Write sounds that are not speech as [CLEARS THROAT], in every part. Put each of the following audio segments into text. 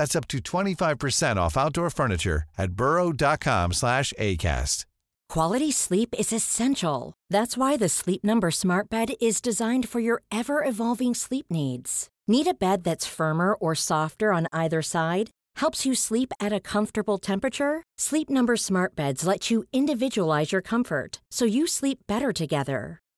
That's up to 25% off outdoor furniture at burrow.com slash ACAST. Quality sleep is essential. That's why the Sleep Number Smart Bed is designed for your ever evolving sleep needs. Need a bed that's firmer or softer on either side? Helps you sleep at a comfortable temperature? Sleep Number Smart Beds let you individualize your comfort so you sleep better together.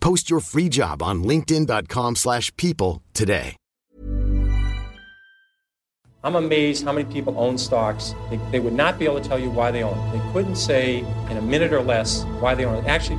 Post your free job on linkedin.com/people slash people today. I'm amazed how many people own stocks. They, they would not be able to tell you why they own. They couldn't say in a minute or less why they own. Actually,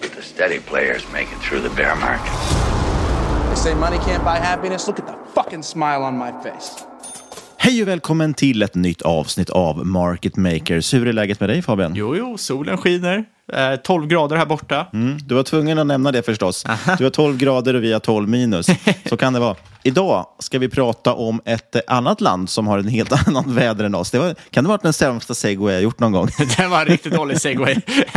the steady players make it through the bear market. They say money can't buy happiness. Look at the fucking smile on my face. Hej och välkommen till ett nytt avsnitt av Market Makers. Hur är läget med dig Fabian? Jo, jo, solen skiner. Eh, 12 grader här borta. Mm, du var tvungen att nämna det förstås. [LAUGHS] Du har 12 grader och vi har 12 minus. Så kan det vara. Idag ska vi prata om ett annat land som har en helt [LAUGHS] annat väder än oss. Det var, kan det ha varit den sämsta segway jag gjort någon gång? [LAUGHS] Det var en riktigt dålig segway.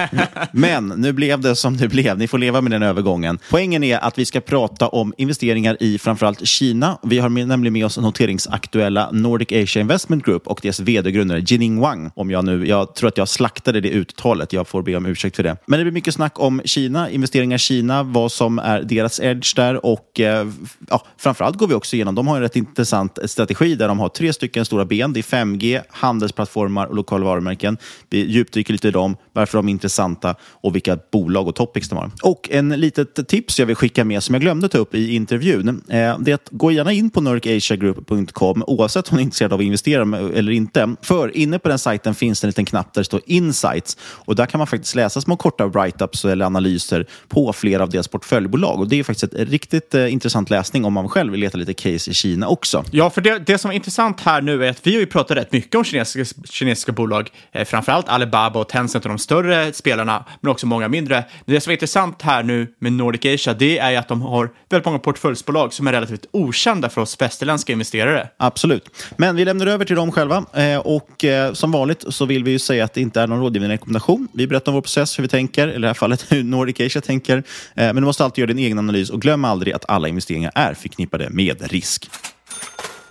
[LAUGHS] Men nu blev det som det blev. Ni får leva med den övergången. Poängen är att vi ska prata om investeringar i framförallt Kina. Vi har med, nämligen med oss noteringsaktuella Nordic Asia Investment Group och deras vd-grundare Jining Wang. Om jag, nu, jag tror att jag slaktade det uttalet. Jag får be om ursäkt för det. Men det blir mycket snack om Kina, investeringar i Kina, vad som är deras edge där och eh, ja, framförallt går vi också igenom, de har en rätt intressant strategi där de har tre stycken stora ben. Det är 5G, handelsplattformar och lokala varumärken. Vi djupdyker lite i dem, varför de är intressanta och vilka bolag och topics de har. Och en litet tips jag vill skicka med som jag glömde ta upp i intervjun. Eh, det är att gå gärna in på nurkasiagroup.com oavsett om ni är intresserade av att investera eller inte. För inne på den sajten finns det en liten knapp där det står Insights och där kan man faktiskt läsa små korta write-ups eller analyser på flera av deras portföljbolag. Och det är faktiskt ett riktigt eh, intressant läsning om man själv vill leta lite case i Kina också. Ja, för det, det som är intressant här nu är att vi har ju pratat rätt mycket om kinesiska, kinesiska bolag, eh, framförallt Alibaba och Tencent och de större spelarna, men också många mindre. Men det som är intressant här nu med Nordic Asia, det är att de har väldigt många portföljsbolag som är relativt okända för oss västerländska investerare. Absolut. Men vi lämnar över till dem själva eh, och eh, som vanligt så vill vi ju säga att det inte är någon rådgivande rekommendation. Vi berättar om vår process, hur vi tänker, eller i det här fallet [LAUGHS] hur Nordic Asia tänker. Eh, men du måste alltid göra din egen analys och glöm aldrig att alla investeringar är förknippade med risk.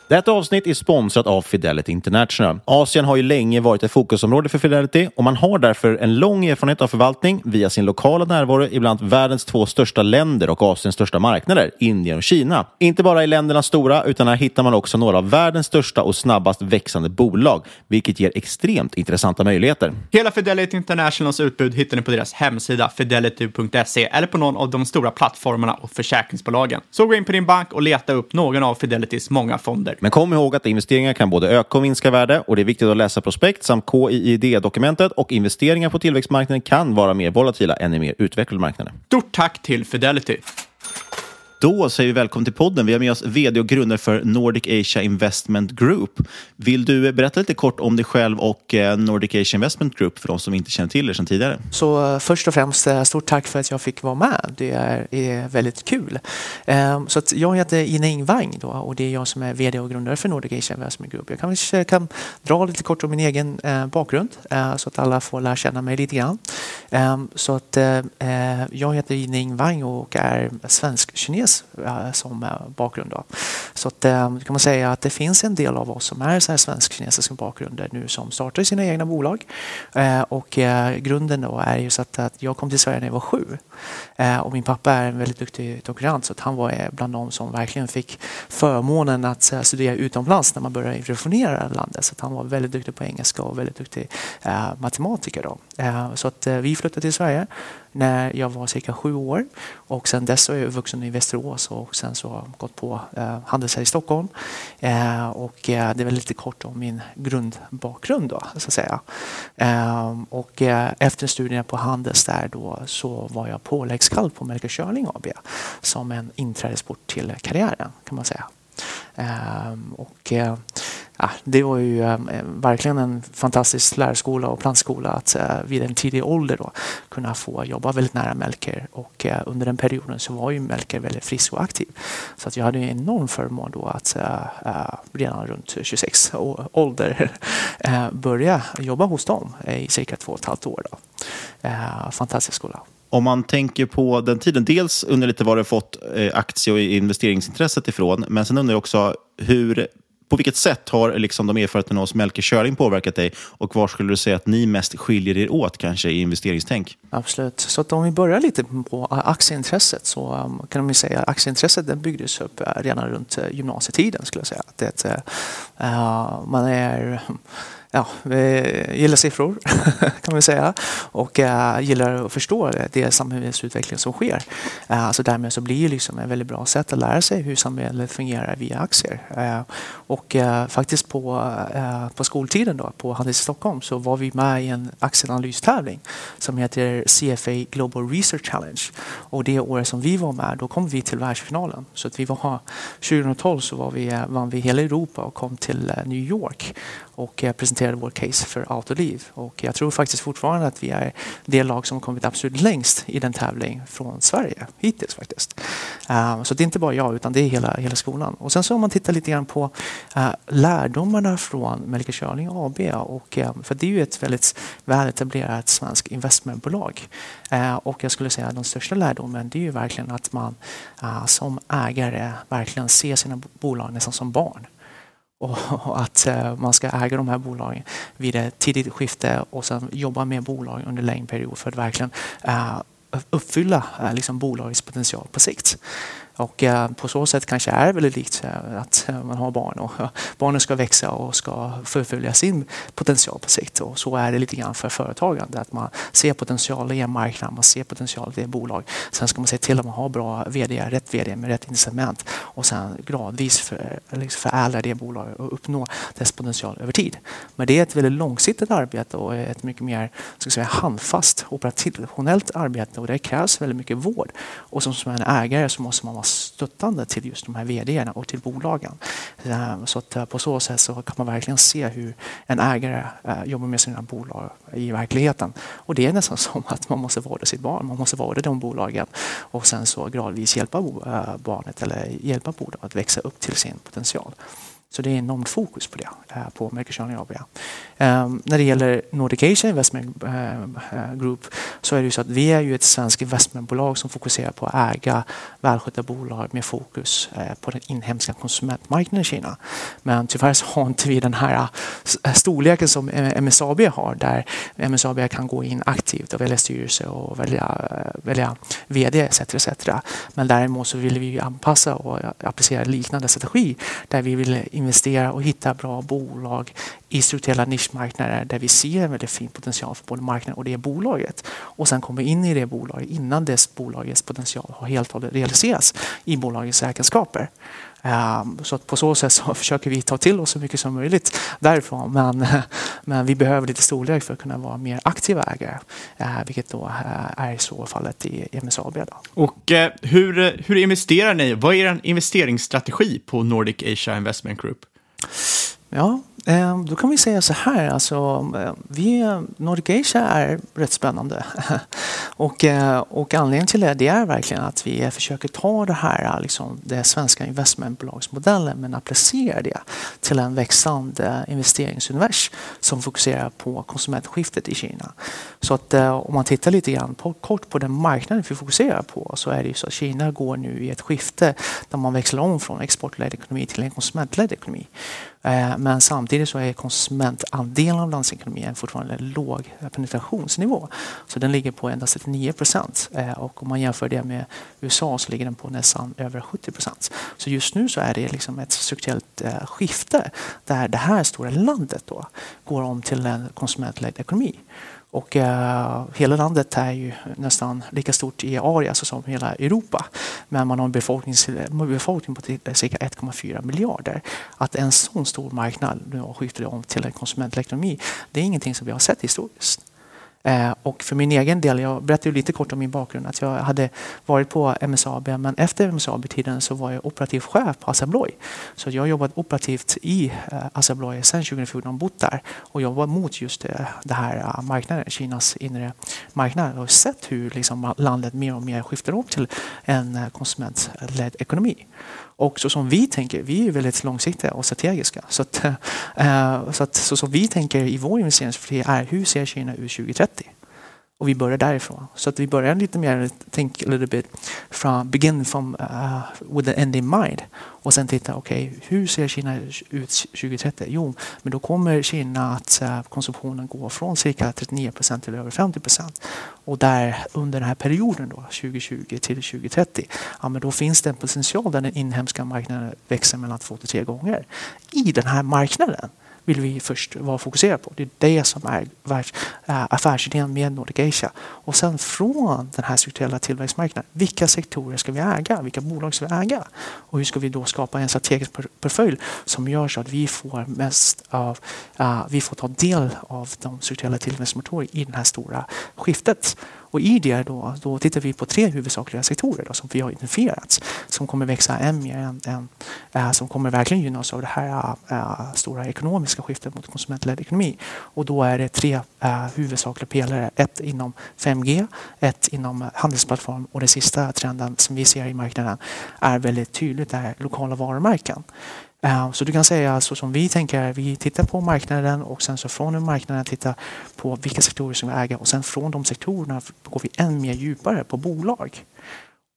Detta avsnitt är sponsrat av Fidelity International. Asien har ju länge varit ett fokusområde för Fidelity och man har därför en lång erfarenhet av förvaltning via sin lokala närvaro i bland världens två största länder och Asiens största marknader, Indien och Kina. Inte bara i länderna stora, utan här hittar man också några av världens största och snabbast växande bolag, vilket ger extremt intressanta möjligheter. Hela Fidelity Internationals utbud hittar ni på deras hemsida fidelity.se eller på någon av de stora plattformarna och försäkringsbolagen. Så gå in på din bank och leta upp någon av Fidelitys många fonder. Men kom ihåg att investeringar kan både öka och minska värde och det är viktigt att läsa prospekt samt KIID-dokumentet och investeringar på tillväxtmarknaden kan vara mer volatila än i mer utvecklade marknader. Stort tack till Fidelity! Då säger vi välkommen till podden. Vi har med oss vd och grundare för Nordic Asia Investment Group. Vill du berätta lite kort om dig själv och eh, Nordic Asia Investment Group för de som inte känner till er sedan tidigare? Så eh, först och främst eh, stort tack för att jag fick vara med. Det är, är väldigt kul. Ehm, så att jag heter Ina Wang då, och det är jag som är vd och grundare för Nordic Asia Investment Group. Jag kanske kan dra lite kort om min egen bakgrund så att alla får lära känna mig lite grann. Ehm, så att jag heter Ina Wang och är svensk-kines Eh, som bakgrund. Då. Så att, eh, kan man säga att det finns en del av oss som är svensk-kinesiska bakgrunder nu som startar sina egna bolag. Eh, och grunden då är ju så att, att jag kom till Sverige när jag var sju. Och min pappa är en väldigt duktig doktorand så att han var bland de som verkligen fick förmånen att studera utomlands när man började revolutionera landet. Så att han var väldigt duktig på engelska och väldigt duktig matematiker. Då. Så att vi flyttade till Sverige när jag var cirka sju år och sen dess är jag vuxen i Västerås och sen så har jag gått på eh, Handels här i Stockholm. Eh, och eh, det är väl lite kort om min grundbakgrund då så att säga. Eh, och eh, efter studierna på Handels där då så var jag påläggskall på Melker Schörling AB som en inträdesport till karriären kan man säga. Ehm, och eh, ja, det var ju ehm, eh, verkligen en fantastisk lärarskola och plantskola att eh, vid en tidig ålder då, kunna få jobba väldigt nära Melker och under den perioden så var ju Melker väldigt frisk och aktiv. Så att jag hade en enorm förmån då att redan runt 26 ålder [LAUGHS] börja jobba hos dem i cirka två och ett halvt år. Då. Ehm, fantastisk skola om man tänker på den tiden, dels undrar lite var du fått eh, aktie och investeringsintresset ifrån, men sen undrar jag också hur på vilket sätt har liksom de erfarenheterna hos Melker Schörling påverkat dig och var skulle du säga att ni mest skiljer er åt kanske i investeringstänk? Absolut, så att om vi börjar lite på aktieintresset så um, kan man säga att aktieintresset den byggdes upp eh, redan runt eh, gymnasietiden skulle jag säga. Att det, uh, man är ja, gillar siffror [LAUGHS] kan man säga och uh, gillar att förstå det samhällsutveckling som sker. Uh, så därmed så blir det liksom ett väldigt bra sätt att lära sig hur samhället fungerar via aktier. Uh, och faktiskt på, på skoltiden då, på Handels i Stockholm så var vi med i en aktieanalystävling som heter CFA Global Research Challenge. Och det året som vi var med då kom vi till världsfinalen. Så att vi var, 2012 så var vi, vann vi hela Europa och kom till New York och presenterade vår case för Autoliv. Och jag tror faktiskt fortfarande att vi är det lag som kommit absolut längst i den tävling från Sverige hittills faktiskt. Ehm, så det är inte bara jag utan det är hela, hela skolan. Och sen så om man tittar lite grann på eh, lärdomarna från Melker Schörling AB och, ehm, för det är ju ett väldigt väletablerat svenskt investmentbolag. Ehm, och jag skulle säga att den största lärdomen det är ju verkligen att man eh, som ägare verkligen ser sina bolag nästan som barn och att eh, man ska äga de här bolagen vid ett tidigt skifte och sen jobba med bolagen under längre period för att verkligen eh, uppfylla eh, liksom bolagets potential på sikt. Och eh, på så sätt kanske är väldigt likt att eh, man har barn och eh, barnen ska växa och ska förfölja sin potential på sikt. Och så är det lite grann för företagande, att man ser potential i en marknad, man ser potential i ett bolag. Sen ska man se till att man har bra vd, rätt vd med rätt incitament och sen gradvis för, liksom förädla det bolaget och uppnå dess potential över tid. Men det är ett väldigt långsiktigt arbete och ett mycket mer ska säga, handfast operationellt arbete och det krävs väldigt mycket vård. Och som, som en ägare så måste man vara stöttande till just de här vdarna och till bolagen. Eh, så att eh, på så sätt så kan man verkligen se hur en ägare eh, jobbar med sina bolag i verkligheten. Och det är nästan [LAUGHS] som att man måste vårda sitt barn, man måste vårda de bolagen och sen så gradvis hjälpa barnet eller hjälpa bolaget att växa upp till sin potential. Så det är enormt fokus på det, på på Mercosur AB. Ehm, när det gäller Nordic Asia Investment eh, Group så är det ju så att vi är ju ett svenskt investmentbolag som fokuserar på att äga välskötta bolag med fokus eh, på den inhemska konsumentmarknaden i Kina. Men tyvärr så har inte vi den här eh, storleken som MSAB har där MSAB kan gå in aktivt och välja styrelse och välja, välja VD etc. etc. Men däremot så vill vi anpassa och applicera liknande strategi där vi vill investera och hitta bra bolag i strukturella nischmarknader där vi ser en väldigt fin potential för både marknaden och det bolaget. Och sen komma in i det bolaget innan dess bolagets potential har helt och hållet realiserats i bolagets räkenskaper. Um, så på så sätt så [LAUGHS] försöker vi ta till oss så mycket som möjligt därifrån. Men, [LAUGHS] men vi behöver lite storlek för att kunna vara mer aktiva ägare. Uh, vilket då uh, är så fallet i MSAB. Då. Och uh, hur, hur investerar ni? Vad är er investeringsstrategi på Nordic Asia Investment Group? Ja, Ehm, Ehm, då kan vi säga så här, alltså, ehm, vi, Nordic Asia är rätt spännande. [LAUGHS] och, eh, och anledningen till det, det är verkligen att vi försöker ta det här, eh, liksom, det svenska investmentbolagsmodellen men applicera det till en växande investeringsuniversum som fokuserar på konsumentskiftet i Kina. Så att eh, om man tittar lite grann på, kort på den marknaden vi fokuserar på så är det ju så att Kina går nu i ett skifte där man växlar om från exportledd ekonomi till en konsumentledd ekonomi. Eh, men samtidigt så är konsumentandelen av landsekonomin fortfarande låg penetrationsnivå. Så den ligger på endast 39 procent. Eh, och om man jämför det med USA så ligger den på nästan över 70 procent. Så just nu så är det liksom ett strukturellt eh, skifte där det här stora landet då går om till en konsumentledd ekonomi. Och eh, hela landet är ju nästan lika stort i area alltså som hela Europa. Men man har en befolkning, befolkning på cirka 1,4 miljarder. Att en sån stor marknad nu skiftar om till en konsumentelektronomi, det är ingenting som vi har sett historiskt. Eh, och för min egen del, jag berättade lite kort om min bakgrund, att jag hade varit på MSAB men efter MSAB-tiden så var jag operativ chef på Assa Abloy. Så jag har jobbat operativt i eh, Assa Abloy sedan 2014 och bott där och jobbat mot just eh, det, här marknaden, Kinas inre marknad och sett hur liksom landet mer och mer skiftar om till en konsumentledd ekonomi. Och så som vi tänker, vi är väldigt långsiktiga och strategiska. Så, att, [LAUGHS] så, att, så som vi tänker i vår investeringsstrategi är hur ser Kina ut 2030? Och vi börjar därifrån. Så att vi börjar lite mer, think a little bit from, begin from, uh, with the end in mind. Och sen titta, okej, okay, hur ser Kina ut 2030? Jo, men då kommer Kina att uh, konsumtionen gå från cirka 39 procent till över 50 procent. Och där under den här perioden då, 2020 till 2030, ja men då finns det en potential där den inhemska marknaden växer mellan två till tre gånger. I den här marknaden vill vi först vara fokuserade på. Det är det som är eh, affärsidén med Nordic Asia. Och sen från den här strukturella tillväxtmarknaden, vilka sektorer ska vi äga? Vilka bolag ska vi äga? Och hur ska vi då skapa en strategisk portfölj som gör så att vi får mest av, uh, vi får ta del av de strukturella tillväxtmotorerna i det här stora skiftet. Och i det då, då tittar vi på tre huvudsakliga sektorer då, som vi har identifierat som kommer växa än mer än, än äh, som kommer verkligen gynnas av det här äh, stora ekonomiska skiftet mot konsumentledd ekonomi. Och då är det tre äh, huvudsakliga pelare. Ett inom 5G, ett inom handelsplattform och den sista trenden som vi ser i marknaden är väldigt tydligt, det är lokala varumärken. Ehm, så du kan säga så som vi tänker, vi tittar på marknaden och sen så från marknaden tittar på vilka sektorer som vi äger och sen från de sektorerna går vi än mer djupare på bolag.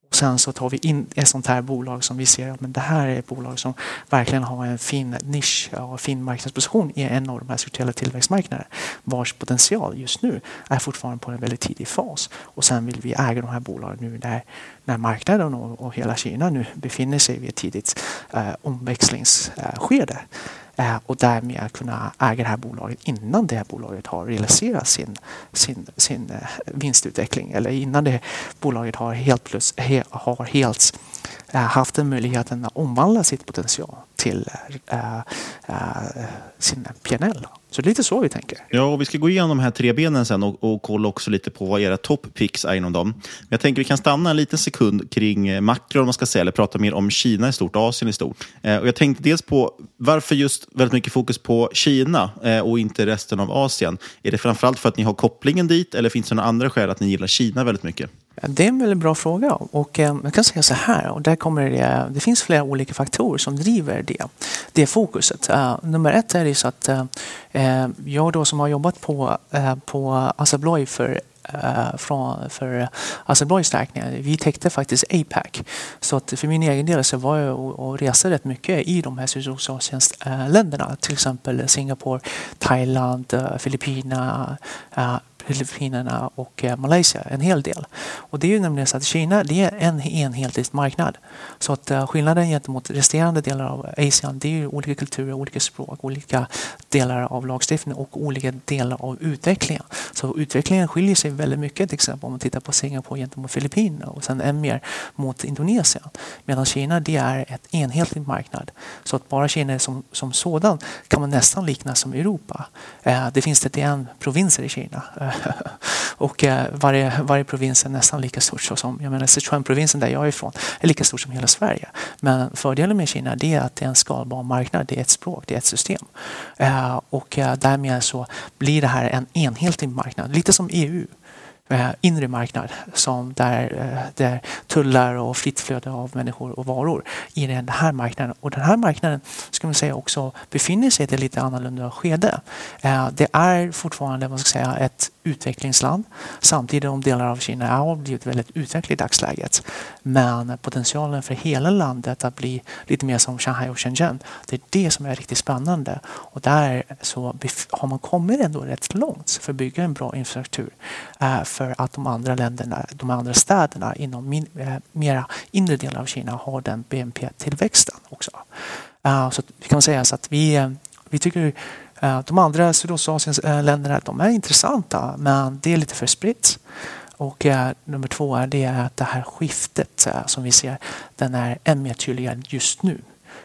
Och sen så tar vi in ett sånt här bolag som vi ser att det här är ett bolag som verkligen har en fin nisch och fin marknadsposition i en av de här strukturella tillväxtmarknaderna vars potential just nu är fortfarande på en väldigt tidig fas. Och sen vill vi äga de här bolagen nu när, när marknaden och, och hela Kina nu befinner sig vid ett tidigt eh, omväxlingsskede. Eh, Eh, och därmed kunna äga det här bolaget innan det här bolaget har realiserat sin, sin, sin eh, vinstutveckling eller innan det bolaget har helt, plus, he, har helt eh, haft den möjligheten att omvandla sitt potential till sin PNL. Så det är lite så vi tänker. Ja, och vi ska gå igenom de här tre benen sen och, och kolla också lite på vad era top picks är inom dem. Men jag tänker vi kan stanna en liten sekund kring eh, makro, om man ska säga, eller prata mer om Kina i stort, Asien i stort. Eh, och jag tänkte dels på varför just väldigt mycket fokus på Kina eh, och inte resten av Asien. Är det framförallt för att ni har kopplingen dit eller finns det några andra skäl att ni gillar Kina väldigt mycket? Det är en väldigt bra fråga och eh, jag kan säga så här och där kommer det, det finns flera olika faktorer som driver det, det fokuset. Eh, nummer ett är det så att eh, jag då som har jobbat på, uh, på Asabloy för från, för Azerbajdzjans räkning. Vi täckte faktiskt APAC. Så att för min egen del så var jag och, och reste rätt mycket i de här socialtjänstländerna. Till exempel Singapore, Thailand, Filippinerna, Filippinerna och eh, Malaysia en hel del. Och det är ju nämligen så att Kina det är en enhetlig marknad. Så att eh, skillnaden gentemot resterande delar av Asien det är ju olika kulturer, olika språk, olika delar av lagstiftningen och olika delar av utvecklingen. Så utvecklingen skiljer sig väldigt mycket till exempel om man tittar på Singapore gentemot Filippinerna och sen än mer mot Indonesien. Medan Kina det är ett enhetlig marknad. Så att bara Kina som, som sådan kan man nästan likna som Europa. Eh, det finns 31 provinser i Kina. [LAUGHS] och eh, varje, varje provins är nästan lika stort som, jag menar Sichuan-provinsen där jag är ifrån är lika stor som hela Sverige. Men fördelen med Kina det är att det är en skalbar marknad, det är ett språk, det är ett system. Eh, och eh, därmed så blir det här en enhetlig marknad, lite som EU Eh, inre marknad som där, eh, där tullar och fritt flöde av människor och varor i den här marknaden. Och den här marknaden ska man säga också befinner sig i ett lite annorlunda skede. Eh, det är fortfarande man ska säga, ett utvecklingsland samtidigt som delar av Kina har blivit väldigt utvecklade i dagsläget. Men potentialen för hela landet att bli lite mer som Shanghai och Shenzhen, det är det som är riktigt spännande. Och där så har man kommit ändå rätt långt för att bygga en bra infrastruktur för att de andra länderna, de andra städerna inom min, eh, mera inre delar av Kina har den BNP-tillväxten också. Eh, så vi kan säga så att vi, eh, vi tycker de andra Sydostasiens länderna de är intressanta men det är lite för spritt. Och nummer två är det att det här skiftet som vi ser den är än mer tydligare just nu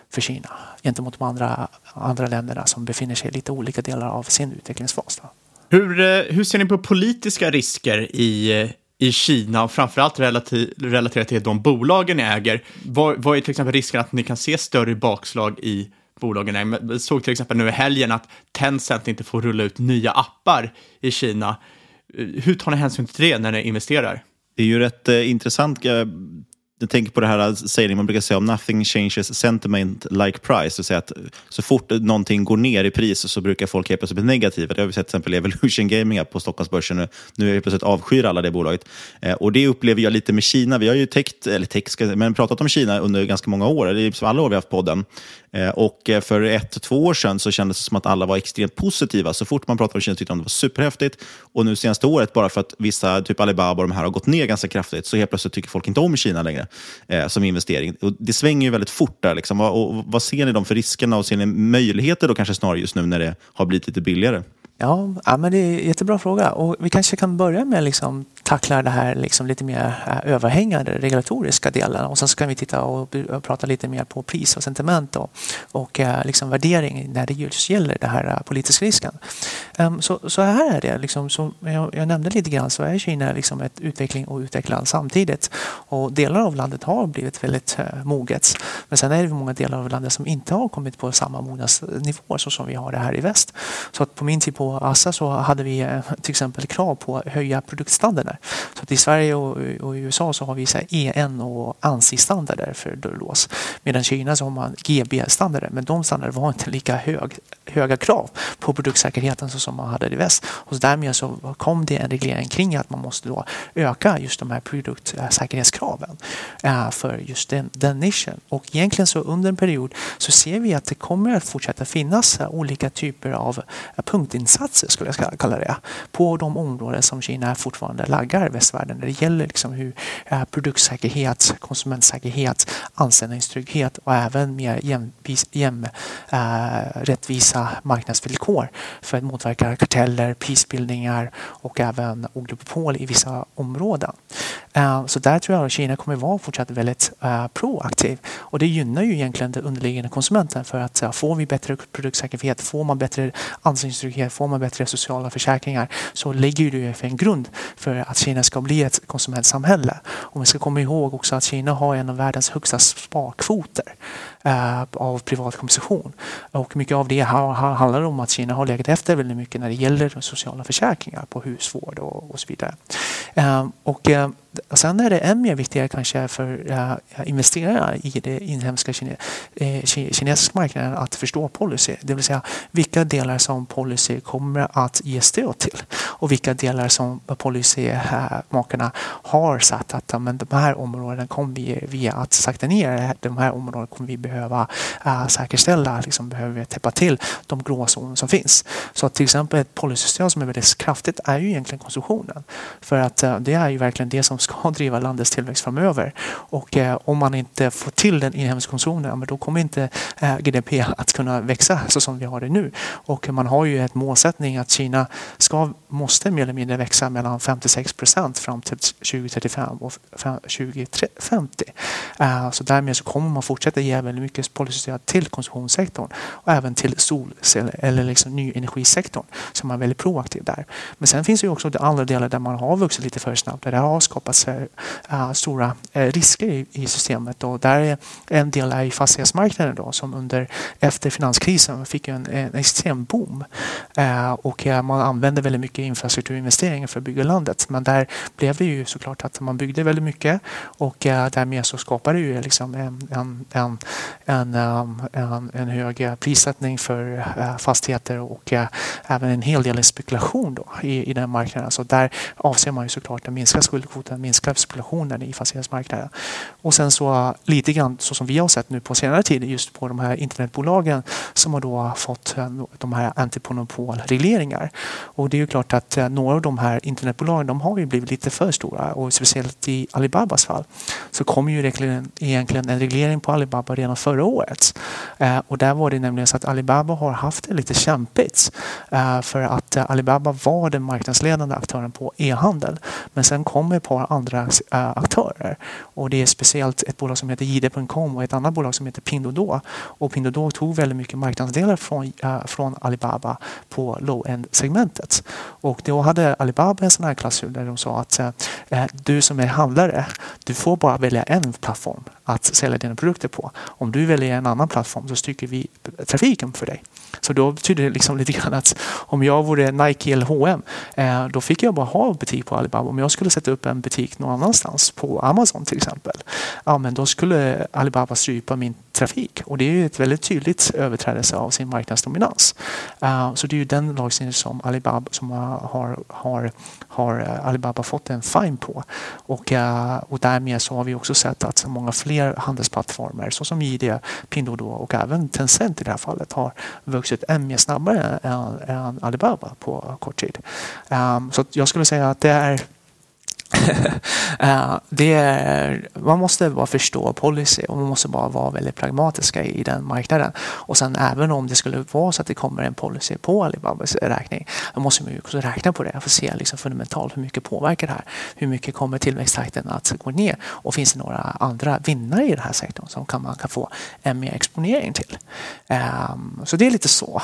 för Kina gentemot de andra, andra länderna som befinner sig i lite olika delar av sin utvecklingsfas. Då. Hur, eh, hur ser ni på politiska risker i, eh, i Kina och framförallt relaterat till de bolagen ni äger? Vad, vad är till exempel risken att ni kan se större bakslag i bolagen? Jag såg till exempel nu i helgen att Tencent inte får rulla ut nya appar i Kina. Eh, hur tar ni hänsyn till det när ni investerar? Det är ju rätt eh, intressant jag tänker på det här äh, sägningen man brukar säga om nothing changes sentiment like price. Det säga att så fort någonting går ner i pris så brukar folk helt plötsligt bli negativa. Det har vi sett till exempel Evolution Gaming på Stockholmsbörsen nu. Nu är helt plötsligt avskyr alla det bolaget. Eh, och det upplever jag lite med Kina. Vi har ju täckt, eller täckt, men pratat om Kina under ganska många år. Det är alla år vi har haft podden. Eh, och eh, för ett, två år sedan så kändes det som att alla var extremt positiva. Så fort man pratade om Kina tyckte de det var superhäftigt. Och nu senaste året, bara för att vissa, typ Alibaba och de här har gått ner ganska kraftigt, så helt plötsligt tycker folk inte om Kina längre eh, som investering. Och det svänger ju väldigt fort där. Liksom. Och, och, vad ser ni de för riskerna och ser ni möjligheter då kanske snarare just nu när det har blivit lite billigare? Ja, ja, men det är en jättebra fråga. Och vi kanske kan börja med liksom tackla det här liksom lite mer äh, överhängande regulatoriska delen och sen så kan vi titta och, och prata lite mer på pris och sentiment och, och äh, liksom värdering när det just gäller den här äh, politiska risken. Um, så, så här är det. Liksom, som jag, jag, nämnde lite grann så är Kina liksom ett utveckling och utveckland samtidigt. Och delar av landet har blivit väldigt uh, moget. Men sen är det många delar av landet som inte har kommit på samma mognadsnivå så som vi har det här i väst. Så att på min tid på Assa så hade vi eh, till exempel krav på att höja produktstandarder. Så att i Sverige och, och, i USA så har vi så EN och ANSI-standarder för dörrlås. Medan i Kina så har man GB-standarder men de standarder var inte lika hög, höga krav på produktsäkerheten som man hade i väst. Och därmed så kom det en reglering kring att man måste då öka just de här produktsäkerhetskraven eh, för just den, den nischen. Och egentligen så under en period så ser vi att det kommer att fortsätta finnas eh, olika typer av punktinsatser skulle jag kalla det på de områden som Kina fortfarande laggar västvärlden när det gäller liksom hur eh, produktsäkerhet, konsumentsäkerhet, anställningstrygghet och även mer jämvis, jäm, äh, rättvisa marknadsvillkor för att motverka karteller, prisbildningar och även oligopol i vissa områden. Eh, så där tror jag att Kina kommer vara fortsatt väldigt eh, proaktiv och det gynnar ju egentligen den underliggande konsumenten för att eh, får vi bättre produktsäkerhet, får man bättre anställningstrygghet, får man bättre sociala försäkringar så lägger det för en grund för att Kina ska bli ett konsumentsamhälle. Och vi ska komma ihåg också att Kina har en av världens högsta sparkvoter av privat konsumtion. Och mycket av det handlar om att Kina har legat efter väldigt mycket när det gäller sociala försäkringar på husvård och, och så vidare. Och och, sen är det än mer viktigare kanske för uh, investerare i den inhemska kine, eh, uh, kinesiska marknaden att förstå policy. Det vill säga vilka delar som policy kommer att ge stöd till och vilka delar som policymakarna eh, har sagt att men de här områdena kommer vi via att sakta ner de här områdena kommer vi behöva uh, säkerställa, liksom behöver vi täppa till de gråzoner som finns. Så till exempel ett policystöd som är väldigt kraftigt är ju egentligen konsumtionen. För att uh, det är ju verkligen det som ska driva landets tillväxt framöver. Och eh, om man inte får till den inhemska konsumtionen, då kommer inte eh, GDP att kunna växa så som vi har det nu. Och man har ju ett målsättning att Kina ska, måste mer eller mindre växa mellan 56 procent fram till 2035 och 2050. Eh, så därmed så kommer man fortsätta ge väldigt mycket policystöd till konsumtionssektorn och även till solceller eller liksom ny energisektorn Så man är väldigt proaktiv där. Men sen finns det ju också andra delar där man har vuxit lite för snabbt där det har skapats uh, stora eh, risker i, i, systemet. Och där är en del är fastighetsmarknaden då som under efter finanskrisen fick en, en extrem boom. Eh, och man använde väldigt mycket infrastrukturinvesteringar för att bygga landet. Men där blev det ju såklart att man byggde väldigt mycket. Och därmed så skapade det ju liksom en, en, en, en, um, en, en hög prissättning för fastigheter och även en hel del spekulation då i, i den marknaden. Så där avser man ju såklart att minska skuldkvoten, minska spekulationen i fastighetsmarknaden. Och sen så lite grann så som vi har sett nu på senare tid just på de här internetbolagen som har då fått eh, de här antimonopolregleringar. Och det är ju klart att eh, några av de här internetbolagen de har ju blivit lite för stora och speciellt i Alibabas fall så kom ju egentligen en reglering på Alibaba redan förra året. Eh, och där var det nämligen så att Alibaba har haft det lite kämpigt för att Alibaba var den marknadsledande aktören på e-handel. Men sen kom ett par andra eh, aktörer och det är speciellt ett bolag som heter JD.com och ett annat bolag som heter Pinduoduo. Och Pinduoduo tog väldigt mycket marknadsandelar från, eh, från Alibaba på low-end-segmentet. Och då hade Alibaba en sån här klausul där de sa att eh, du som är handlare, du får bara välja en plattform att sälja dina produkter på. Om du väljer en annan plattform så stycker vi trafiken för dig. Så då betyder det liksom lite grann att om jag vore Nike eller H&M eh, då fick jag bara ha butik på Alibaba. Om jag skulle sätta upp en butik någon annanstans på Amazon till exempel. Ja, men då skulle Alibaba strypa min trafik och det är ju ett väldigt tydligt överträdelse av sin marknadsdominans. Uh, så det är ju den lagstiftningen som Alibaba som har, har, har eh, Alibaba fått en fine på och, uh, och därmed så har vi också sett att många fler handelsplattformar såsom JD, Pinduoduo och även Tencent i det här fallet har vuxit än mer snabbare än, än Alibaba på kort tid. Um, så jag skulle säga att det är [LAUGHS] Eh, det är, man måste bara förstå policy och man måste bara vara väldigt pragmatiska i den marknaden. Och sen även om det skulle vara så att det kommer en policy på Alibabas räkning, då måste man ju också räkna på det för att se liksom fundamentalt hur mycket påverkar det här? Hur mycket kommer tillväxttakten att gå ner? Och finns det några andra vinnare i den här sektorn som kan, man kan få en mer exponering till? Um, så det är lite så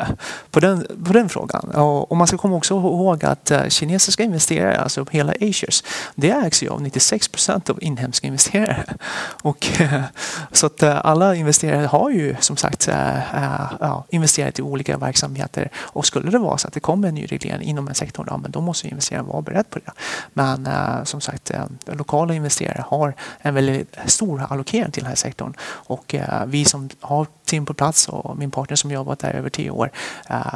[LAUGHS] på, den, på den frågan. Och, och man ska komma också ihåg att eh, kinesiska investerare, alltså hela Asia Ventures, det ägs ju av 96 procent av inhemska investerare. Och, eh, så att eh, alla investerare har ju som sagt eh, investerat i olika verksamheter och skulle det vara så att det kommer en ny reglering inom en sektor, ja, men då måste investeraren vara beredd på det. Men som sagt, lokala investerare har en väldigt stor allokering till den här sektorn och vi som har team på plats och min partner som jobbat där över tio år,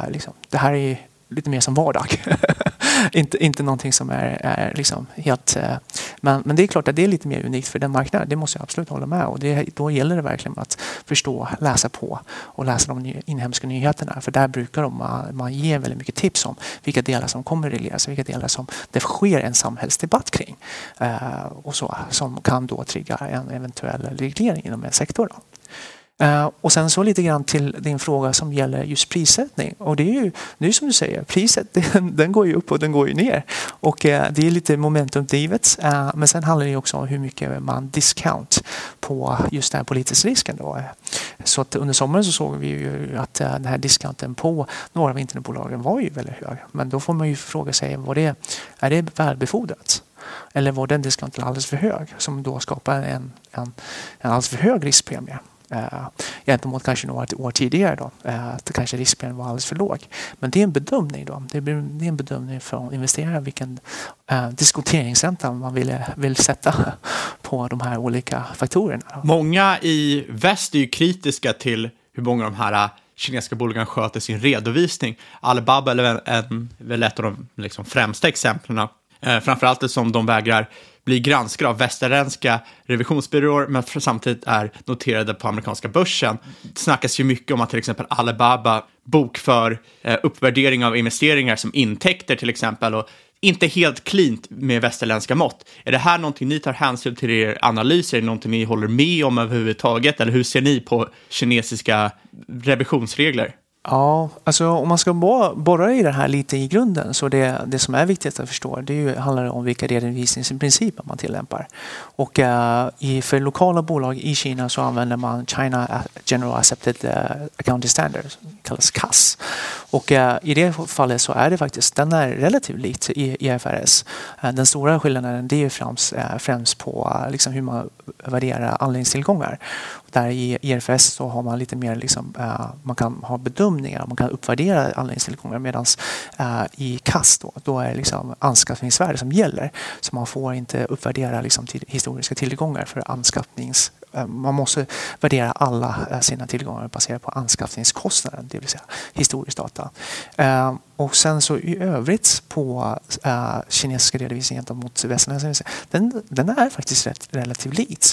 liksom, det här är lite mer som vardag. [LAUGHS] inte, inte någonting som är, är liksom helt... Eh, men, men det är klart att det är lite mer unikt för den marknaden. Det måste jag absolut hålla med och det, Då gäller det verkligen att förstå, läsa på och läsa de inhemska nyheterna. För där brukar de, man, man ge väldigt mycket tips om vilka delar som kommer regleras och vilka delar som det sker en samhällsdebatt kring. Eh, och så, som kan då trigga en eventuell reglering inom en sektor. Då. Eh, och sen så lite grann till din fråga som gäller just prissättning. Och det är ju nu som du säger, priset [LAUGHS] den, den går ju upp och den går ju ner. Och eh, det är lite momentumdrivet. Eh, men sen handlar det också om hur mycket man discount på just den här politiska risken. Då. Så att under sommaren så såg vi ju att den här discounten på några av internetbolagen var ju väldigt hög. Men då får man ju fråga sig, var det, är det välbefordrat? Eller var den discounten alldeles för hög som då skapar en, en, en alldeles för hög riskpremie? Eh, gentemot kanske några år tidigare. Då, eh, att kanske riskpremien var alldeles för låg. Men det är en bedömning. Då. Det är en bedömning från investerare vilken eh, diskonteringsränta man vill, vill sätta på de här olika faktorerna. Många i väst är ju kritiska till hur många av de här eh, kinesiska bolagen sköter sin redovisning. Alibaba är väl, en, väl ett av de liksom, främsta exemplen. Eh, framförallt som de vägrar blir granskade av västerländska revisionsbyråer men samtidigt är noterade på amerikanska börsen. Det snackas ju mycket om att till exempel Alibaba bokför eh, uppvärdering av investeringar som intäkter till exempel och inte helt klint med västerländska mått. Är det här någonting ni tar hänsyn till i er analys? Är det någonting ni håller med om överhuvudtaget? Eller hur ser ni på kinesiska revisionsregler? Ja, alltså om man ska borra i det här lite i grunden så det, det som är viktigt att förstå det ju, handlar om vilka redovisningsprinciper man tillämpar. Och uh, i, för lokala bolag i Kina så använder man China General Accepted eh, Accounting Standard, kallas CAS. Och uh, i det fallet så är det faktiskt, den är relativt likt i IFRS. den stora skillnaden det är främst, främst på liksom hur man värderar anläggningstillgångar. Där i IFRS så har man lite mer liksom, man kan ha bedömt bedömningar. Man kan uppvärdera anläggningstillgångar medan eh, i KAS då, då är det liksom anskaffningsvärde som gäller. Så man får inte uppvärdera liksom till historiska tillgångar för anskaffnings Eh, man måste värdera alla eh, sina tillgångar baserat på anskaffningskostnaden, det vill säga historisk data. Eh, och sen så i övrigt på uh, kinesiska redovisningen gentemot västerländska den, den är faktiskt rätt, relativt lik.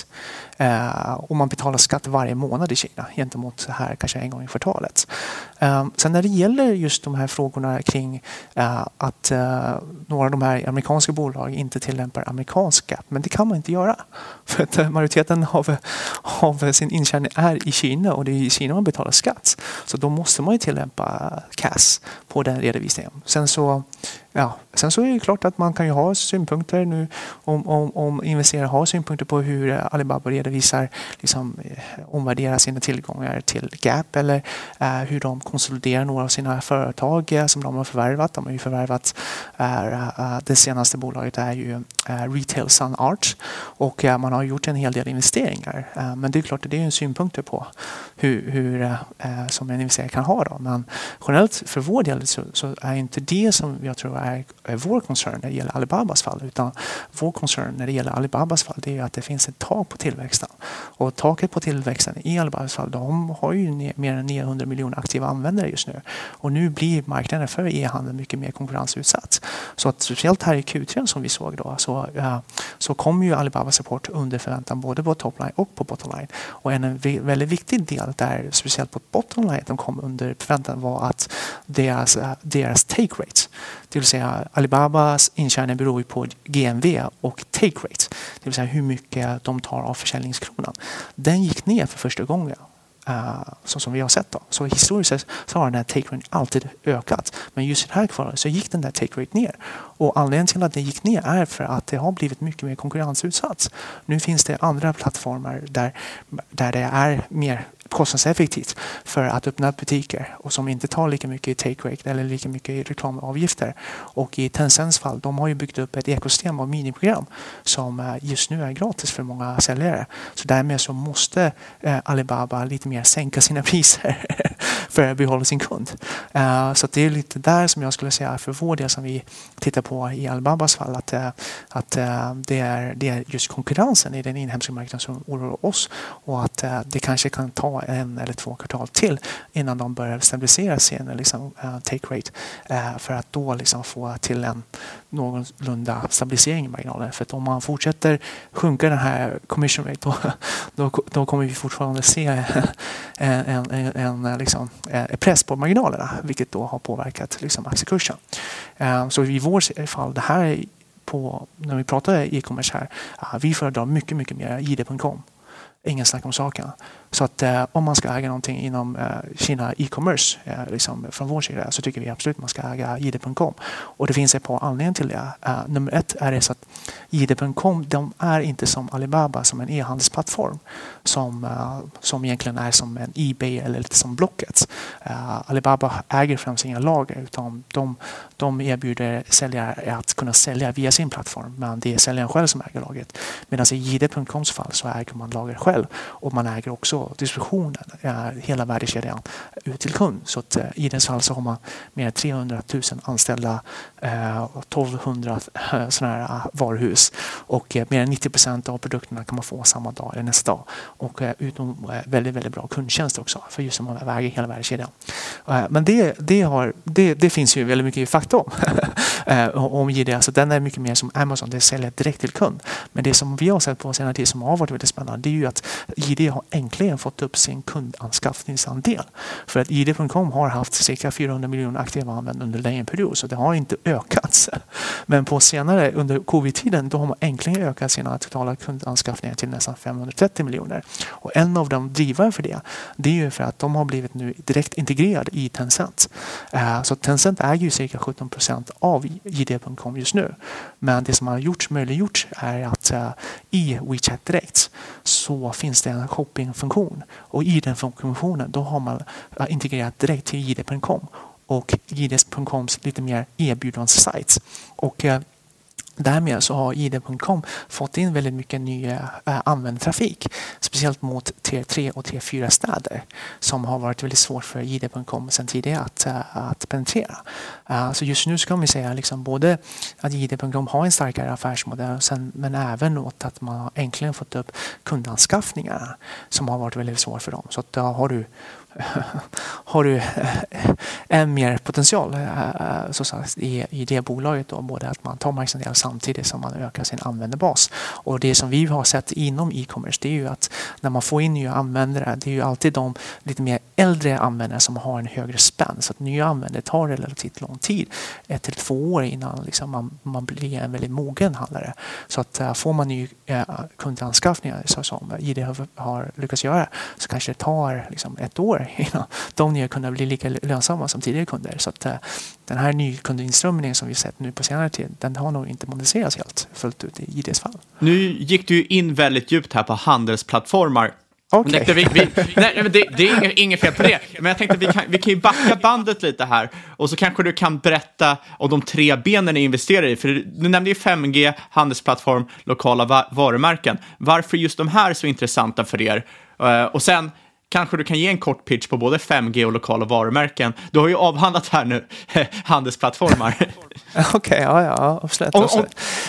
Uh, eh, och man betalar skatt varje månad i Kina gentemot här kanske en gång i kvartalet. Ehm, sen när det gäller just de här frågorna kring eh, att eh, några av de här amerikanska bolagen inte tillämpar amerikansk skatt, men det kan man inte göra. [LAUGHS] För att eh, majoriteten av av sin intjäning är i Kina och det är i Kina man betalar skatt. Så då måste man ju tillämpa CAS på den redovisningen. Sen så Ja, sen så är det klart att man kan ju ha synpunkter nu om, om, om investerare har synpunkter på hur Alibaba redovisar, liksom, eh, omvärderar sina tillgångar till Gap eller eh, hur de konsoliderar några av sina företag eh, som de har förvärvat. De har ju förvärvat, eh, eh det senaste bolaget är ju eh, Retail Sun Art och eh, man har gjort en hel del investeringar. Eh, men det är klart att det är synpunkter på hur, hur som en investerare kan ha. Då. Men generellt för vår del så, så är inte det som jag tror är, är vår koncern när det gäller Alibabas fall. Utan vår koncern när det gäller Alibabas fall det är att det finns ett tak på tillväxten. Och taket på tillväxten i Alibabas fall, de har ju mer än 900 miljoner aktiva användare just nu. Och nu blir marknaden för e-handel mycket mer konkurrensutsatt. Så att speciellt här i Q3 som vi såg då så, uh, så kom ju Alibabas rapport under förväntan både på topline och på bottomline. Och en väldigt viktig del där, speciellt på bottomline, de kom under förväntan var att deras, deras take rate, det vill säga Alibabas intjäning beror ju på GMV och take rate. Det vill säga hur mycket de tar av försäljningskronan. Den gick ner för första gången. Uh, så som vi har sett. Då. Så historiskt sett så har den här take rate alltid ökat. Men just i det här kvalet så gick den där take rate ner. Och anledningen till att den gick ner är för att det har blivit mycket mer konkurrensutsatt. Nu finns det andra plattformar där, där det är mer kostnadseffektivt för att öppna butiker och som inte tar lika mycket i take rate eller lika mycket i reklamavgifter. Och i Tencents fall, de har ju byggt upp ett ekosystem av miniprogram som eh, just nu är gratis för många säljare. Så därmed så måste eh, Alibaba lite mer sänka sina [LAUGHS] priser för att behålla sin kund. Eh, så det är lite där som jag skulle säga för vår del som vi tittar på i Alibabas fall att, att det, är, det är just konkurrensen i den inhemska marknaden som oroar oss och att det kanske kan ta en eller två kvartal till innan de börjar stabilisera sin liksom, eh, take rate eh, för att då liksom få till en någorlunda stabilisering i marginalen. För att om man fortsätter sjunka den här commission rate då, [LAUGHS] då, då kommer vi fortfarande se [LAUGHS] en, en, en, en liksom, eh, press på marginalerna vilket då har påverkat liksom, aktiekursen. Så i vårt fall, det här på, när vi pratar e-commerce här, vi föredrar mycket, mycket mer id.com. Ingen snack om saken. Så att eh, om man ska äga någonting inom eh, Kina e-commerce eh, liksom från vår sida så tycker vi absolut att man ska äga JD.com. Och det finns ett par anledningar till det. Eh, nummer ett är det så att JD.com de är inte som Alibaba som en e-handelsplattform som, eh, som egentligen är som en Ebay eller lite som Blocket. Eh, Alibaba äger främst inga lager utan de, de erbjuder säljare att kunna sälja via sin plattform men det är säljaren själv som äger lagret. Medan i JD.coms fall så äger man lager själv och man äger också distributionen, hela värdekedjan ut till kund. Så att, eh, i dess fall så har man mer än 300 000 anställda, eh, 1200 eh, sådana här varuhus och mer än 90 procent av produkterna kan man få samma dag eller nästa dag. Och utom väldigt, väldigt bra kundtjänst också för just som man väger hela värdekedjan. Men det, det, har, det, det finns ju väldigt mycket fakta om. [LAUGHS] om JDS. Alltså den är mycket mer som Amazon, det säljer direkt till kund. Men det som vi har sett på senare tid som har varit väldigt spännande det är ju att JD har äntligen fått upp sin kundanskaffningsandel. För att id.com har haft cirka 400 miljoner aktiva användare under en längre period så det har inte ökat. Men på senare under covid-tiden då har man äntligen ökat sina totala kundanskaffningar till nästan 530 miljoner. Och en av de drivare för det det är ju för att de har blivit nu direkt integrerade i Tencent. Eh, så Tencent äger ju cirka 17 procent av id.com just nu. Men det som har gjorts möjliggjort är att eh, i WeChat Direkt så finns det en shoppingfunktion och i den funktionen då har man eh, integrerat direkt till JD.com och JD.coms lite mer erbjudandesajt. Och eh, Därmed så har id.com fått in väldigt mycket ny eh, användartrafik. Speciellt mot T3 och T4 städer som har varit väldigt svårt för id.com sedan tidigare att, eh, att penetrera. Eh, så just nu ska vi säga liksom både att id.com har en starkare affärsmodell sen, men även åt att man har äntligen fått upp kundanskaffningarna som har varit väldigt svårt för dem. Så att, har du har du eh, än mer potential eh, eh, så sagt, i, i det bolaget. Då, både att man tar marknadsandelar samtidigt som man ökar sin användarbas. Och det som vi har sett inom e-commerce det är ju att när man får in nya användare det är ju alltid de lite mer äldre användare som har en högre spänn. Så att nya användare tar relativt lång tid, ett till två år innan liksom man, man blir en väldigt mogen handlare. Så att får man ny kundanskaffningar så som ID har lyckats göra så kanske det tar liksom, ett år [LAUGHS] innan de nya kunderna blir lika lönsamma som tidigare kunder. Så att, uh, den här nykundinströmningen som vi sett nu på senare tid, den har nog inte monetiserats helt fullt ut i IDs fall. Nu gick du in väldigt djupt här på handelsplattformar. Okay. Vi, vi, nej, men det, det, är inget, fel på det, men jag tänkte att vi kan, vi kan ju backa bandet lite här och så kanske du kan berätta om de tre benen ni investerar i. För du nämnde ju 5G, handelsplattform, lokala va varumärken. Varför just de här är så intressanta för er? Uh, och sen kanske du kan ge en kort pitch på både 5G och lokala varumärken. Du har ju avhandlat här nu [LAUGHS] handelsplattformar. [LAUGHS] Okej, okay, ja, ja, absolut. Och, och,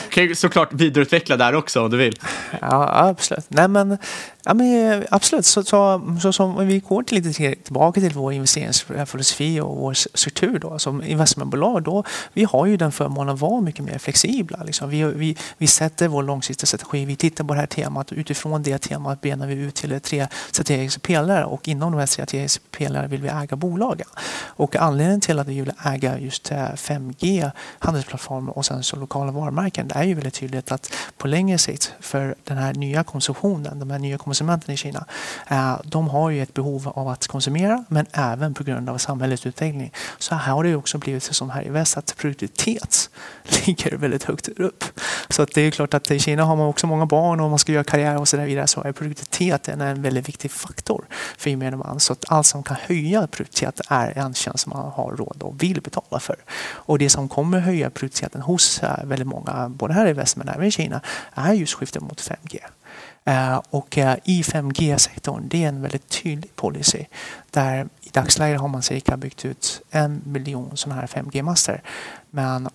kan såklart vidareutveckla där också om du vill. Ja, absolut. Nej, men Ja, men absolut. Så, så, så, så om vi går till lite tillbaka till vår investeringsfilosofi och vår struktur då, som investmentbolag, då, vi har ju den förmånen att vara mycket mer flexibla. Liksom. Vi, vi, vi sätter vår långsiktiga strategi, vi tittar på det här temat och utifrån det temat benar vi ut till tre strategiska pelare och inom de här strategiska pelarna vill vi äga bolagen. Och anledningen till att vi vill äga just 5G, handelsplattformar och sen så lokala varumärken, det är ju väldigt tydligt att på längre sikt för den här nya konsumtionen, de här nya konsumenterna i Kina. Eh, de har ju ett behov av att konsumera men även på grund av samhällets utveckling. Så här har det också blivit som här i väst att produktivitet [LAUGHS] ligger väldigt högt upp. Så att det är klart att i Kina har man också många barn och man ska göra karriär och så där vidare så är produktiviteten en väldigt viktig faktor för gemene man. Så att allt som kan höja produktivitet är en tjänst som man har råd och vill betala för. Och det som kommer höja produktiviteten hos eh, väldigt många, både här i väst men även i Kina, är just skiftet mot 5G. Eh, och eh, i 5G-sektorn, det är en väldigt tydlig policy där dagsläget har man cirka byggt ut en miljon sådana här 5G-master. Men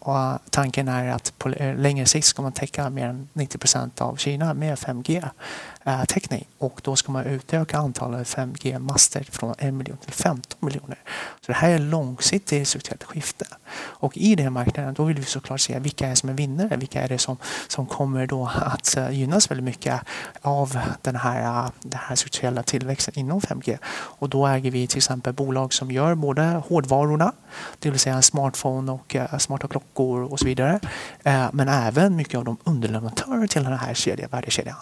tanken är att på eh, längre sikt ska man täcka mer än 90 procent av Kina med 5G-täckning eh, och då ska man utöka antalet 5G-master från en miljon till 15 miljoner. Så det här är långsiktigt strukturellt skifte. Och i den marknaden då vill vi såklart se vilka är som är vinnare, vilka är det som, som kommer då att eh, gynnas väldigt mycket av den här, den här strukturella tillväxten inom 5G. Och då äger vi till exempel bolag som gör både hårdvarorna, det vill säga en smartphone och eh, smarta klockor och så vidare. Eh, men även mycket av de underleverantörer till den här kedjan, värdekedjan.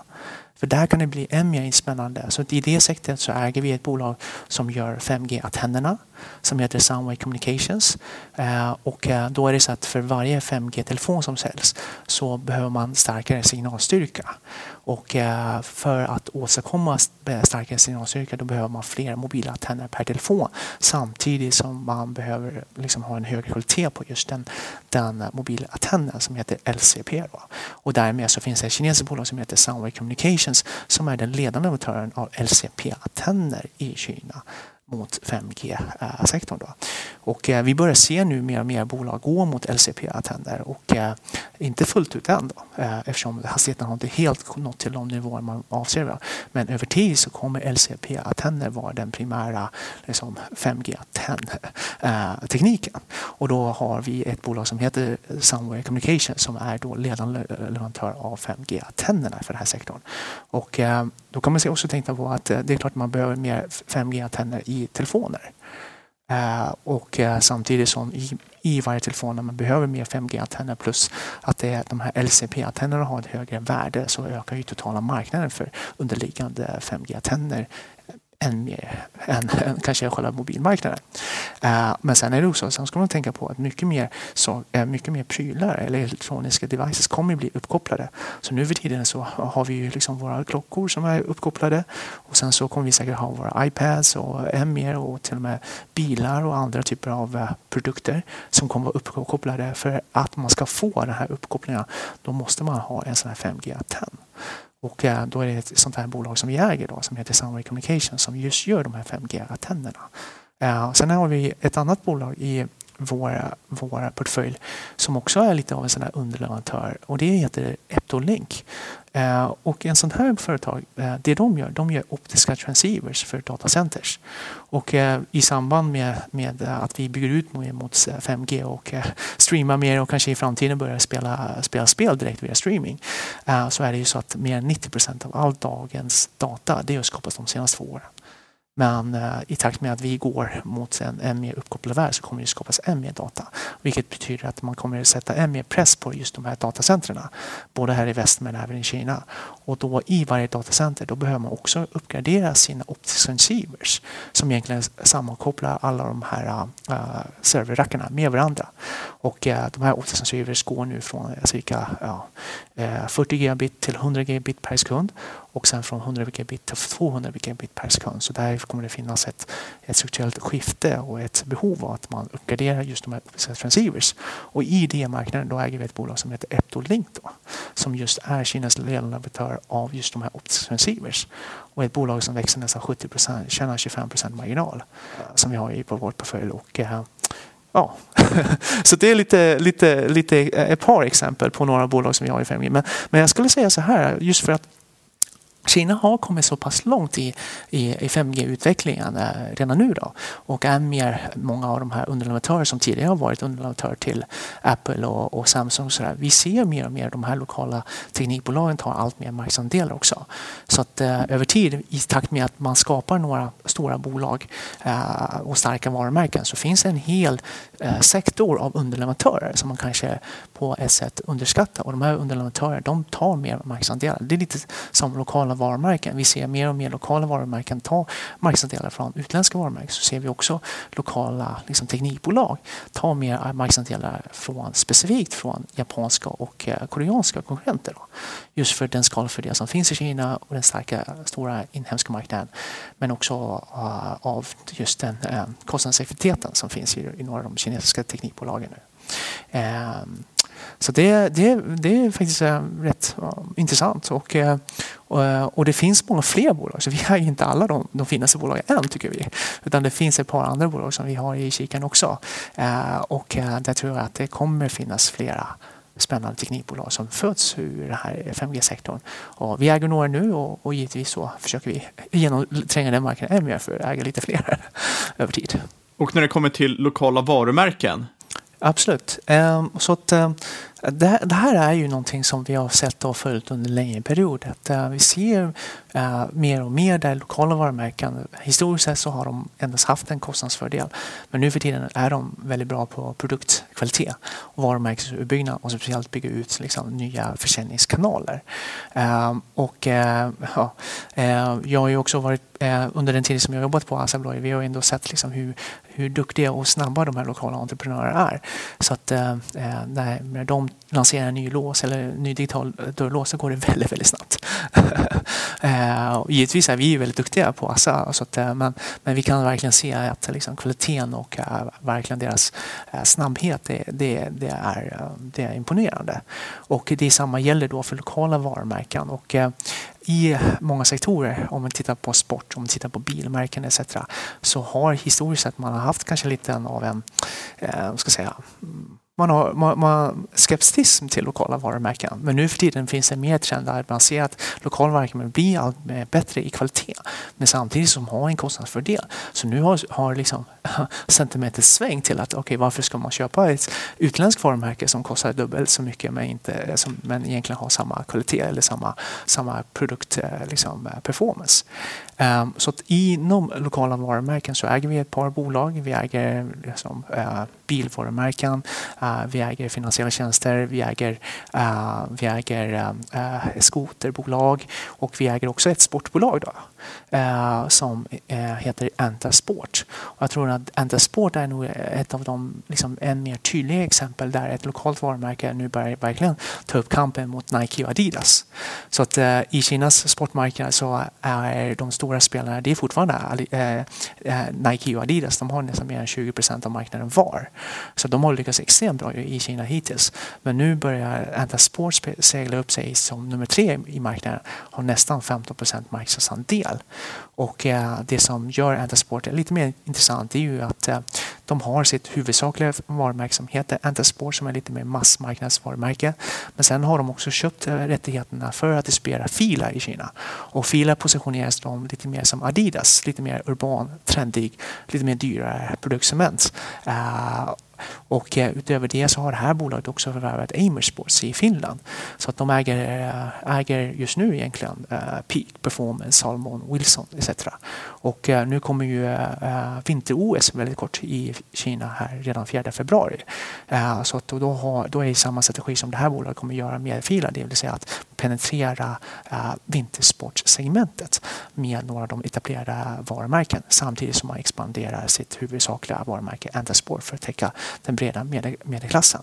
För där kan det bli än mer spännande. Så i det sektorn så äger vi ett bolag som gör 5G-antennerna som heter Sunway Communications. Eh, och eh, då är det så att för varje 5G-telefon som säljs så behöver man starkare signalstyrka. Och eh, för att åstadkomma starkare signalstyrka då behöver man fler mobila antenner per telefon samtidigt som man behöver liksom ha en högre kvalitet på just den, den mobilantennen som heter LCP. Då. Och därmed så finns det ett kinesiskt bolag som heter Sunway Communications Communications som är den ledande leverantören av LCP-antenner i Kina mot 5G-sektorn. Då. Och eh, vi börjar se nu mer och mer bolag gå mot LCP-antenner och eh, inte fullt ut än då, eh, eftersom hastigheten har inte helt nått till de nivåer man avser. Men över tid så kommer LCP-antenner vara den primära liksom, 5G-tekniken. Och då har vi ett bolag som heter Sunway Communication som är då ledande leverantör av 5G-antennerna för den här sektorn. Och då kan man också tänka på att det är klart man behöver mer 5G-antenner i telefoner. Uh, eh, och uh, samtidigt som i, i varje telefon när man behöver mer 5G-antenner plus att det, de här LCP-antennerna har ett högre värde så ökar ju totala marknaden för underliggande 5G-antenner än mer än, än kanske själva mobilmarknaden. Uh, men sen är det också, sen ska man tänka på att mycket mer, så, uh, mycket mer prylar eller elektroniska devices kommer att bli uppkopplade. Så nu för tiden så har vi ju liksom våra klockor som är uppkopplade och sen så kommer vi säkert ha våra iPads och än mer och till och med bilar och andra typer av uh, produkter som kommer att vara uppkopplade. För att man ska få den här uppkopplingen då måste man ha en sån här 5G-antenn. Och eh, då är det ett sånt här bolag som vi äger då, som heter Sunway Communications som just gör de här 5G-antennerna. Eh, sen har vi ett annat bolag i vår, våra portfölj som också är lite av en sån här underleverantör och det heter Eptolink. Eh, och en sån här företag, eh, det de gör, de gör optiska transceivers för datacenters. Och eh, i samband med, med eh, att vi bygger ut mot eh, 5G och eh, streamar mer och kanske i framtiden börjar spela, spela spel direkt via streaming så är det ju så att mer än 90 procent av all dagens data det har skapats de senaste två åren. Men eh, i takt med att vi går mot en än mer uppkopplad värld så kommer det skapas än mer data. Vilket betyder att man kommer sätta än mer press på just de här datacentren. Både här i väst men även i Kina. Och då i varje datacenter då behöver man också uppgradera sina optiska receivers som egentligen sammankopplar alla de här uh, serverrackarna med varandra. Och uh, de här optiska receivers går nu från cirka uh, eh, 40 gigabit till 100 gigabit per sekund och sen från 100 gigabit till 200 gigabit per sekund. Så där kommer det finnas ett, ett strukturellt skifte och ett behov av att man uppgraderar just de här optiska transceivers. Och i den marknaden då äger vi ett bolag som heter Eptolink då, som just är Kinas ledande leverantör av just de här optiska transceivers. Och ett bolag som växer nästan 70 procent, tjänar 25 procent marginal som vi har i på vårt portfölj. Och, eh, Ja, [LAUGHS] så det är lite, lite, lite eh, ett par exempel på några bolag som vi har i 5G. Men, men jag skulle säga så här, just för att Kina har kommit så pass långt i, i, i 5G-utvecklingen eh, redan nu då och än mer många av de här underleverantörer som tidigare har varit underleverantörer till Apple och, och Samsung. Så där. Vi ser mer och mer de här lokala teknikbolagen tar allt mer marknadsandelar också. Så att eh, över tid i takt med att man skapar några stora bolag eh, och starka varumärken så finns det en hel Eh, sektor av underleverantörer som man kanske på ett sätt underskattar och de här underleverantörerna de tar mer marknadsandelar. Det är lite som lokala varumärken. Vi ser mer och mer lokala varumärken ta marknadsandelar från utländska varumärken. Så ser vi också lokala liksom, teknikbolag ta mer marknadsandelar från, specifikt från japanska och eh, koreanska konkurrenter. Då. Just för den skalfördel som finns i Kina och den starka, stora inhemska marknaden. Men också uh, av just den uh, kostnadseffektiviteten som finns i, i några av de kinesiska teknikbolagen nu. Ehm, så det, det, det är faktiskt eh, rätt intressant. Och, eh, eh, och, det finns många fler bolag, så vi har inte alla de, de finaste bolagen än tycker vi. Utan det finns ett par andra bolag som vi har i kikaren också. Ehm, och där tror jag att det kommer finnas flera spännande teknikbolag som föds ur den här 5G-sektorn. Och vi äger några nu och, och givetvis så försöker vi genomtränga den marknaden ännu mer för att äga lite fler [LAUGHS] över tid. Och när det kommer till lokala varumärken, Absolut. Ehm, så att, ehm, det, det, här är ju någonting som vi har sett och följt under en längre period. Att, uh, vi ser uh, mer och mer där lokala varumärken, historiskt sett så har de endast haft en kostnadsfördel. Men nu för tiden är de väldigt bra på produktkvalitet och varumärkesuppbyggnad och speciellt bygga ut liksom, nya försäljningskanaler. Uh, och eh, ja, jag har ju också varit under den tid som jag jobbat på Asa vi har ändå sett liksom hur, hur duktiga och snabba de här lokala entreprenörerna är. Så att när de lanserar en ny lås eller en ny digital dörrlås så går det väldigt, väldigt snabbt. [LAUGHS] eh, givetvis är vi väldigt duktiga på Assa, så att, eh, men, men vi kan verkligen se att liksom, kvaliteten och uh, verkligen deras uh, snabbhet det, det, det, är, uh, det är imponerande. Och det samma gäller då för lokala varumärken. Och, i många sektorer, om man tittar på sport, om man tittar på bilmärken etc. så har historiskt sett man haft kanske lite av en, eh, ska säga, man har, man, man skepticism till lokala varumärken. Men nu för tiden finns det mer trend där man ser att lokala varumärken blir allt bättre i kvalitet. Men samtidigt som har en kostnadsfördel. Så nu har, har liksom [LAUGHS] sentimentet svängt till att okej, okay, varför ska man köpa ett utländskt varumärke som kostar dubbelt så mycket men, inte, som, men egentligen har samma kvalitet eller samma, samma produkt eh, liksom, eh, performance. Um, så att inom lokala varumärken så äger vi ett par bolag. Vi äger liksom, uh, bilvarumärken, uh, vi äger finansiella tjänster, vi äger, uh, vi äger uh, skoterbolag och vi äger också ett sportbolag då, Eh, som eh, heter Entasport. Och jag tror att Entasport är nog ett av de liksom, en mer tydliga exempel där ett lokalt varumärke nu börjar verkligen ta upp kampen mot Nike och Adidas. Så att eh, i Kinas sportmarknad så är de stora spelarna, det är fortfarande Nike och Adidas. De har nästan mer än 20 procent av marknaden var. Så de har lyckats extremt bra i Kina hittills. Men nu börjar Anta Sport segla upp sig som nummer tre i marknaden. Har nästan 15 procent marknadsandel. Och eh, det som gör Entasport lite mer intressant är ju att eh, de har sitt huvudsakliga varumärke som heter Entasport som är lite mer massmarknadsvarumärke. Men sen har de också köpt eh, rättigheterna för att distribuera Fila i Kina. Och Fila positioneras de lite mer som Adidas, lite mer urban, trendig, lite mer dyrare produktsegment. Och eh, utöver det så har det här bolaget också förvärvat Amer Sports i Finland. Så att de äger, eh, äger just nu egentligen eh, Peak Performance, Salmon, Wilson etc. Och nu kommer ju vinter-OS väldigt kort i Kina här redan 4 februari. så att då, har, då är det samma strategi som det här bolaget kommer göra med Fila, det vill säga att penetrera vintersportsegmentet med några av de etablerade varumärken samtidigt som man expanderar sitt huvudsakliga varumärke Antasport för att täcka den breda medelklassen.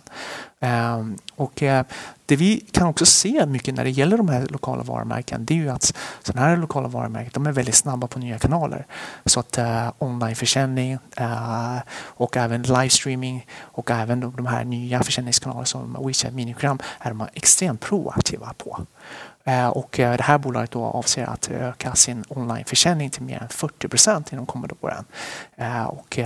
Ehm, och eh, det vi kan också se mycket när det gäller de här lokala varumärken det är ju att sådana här lokala varumärken de är väldigt snabba på nya kanaler. Så att eh, onlineförsäljning eh, och även livestreaming och även de, de här nya försäljningskanalerna som WeChat Minigram är de extremt proaktiva på. Eh, och eh, det här bolaget då avser att öka sin onlineförsäljning till mer än 40 procent inom kommande åren. Eh, och,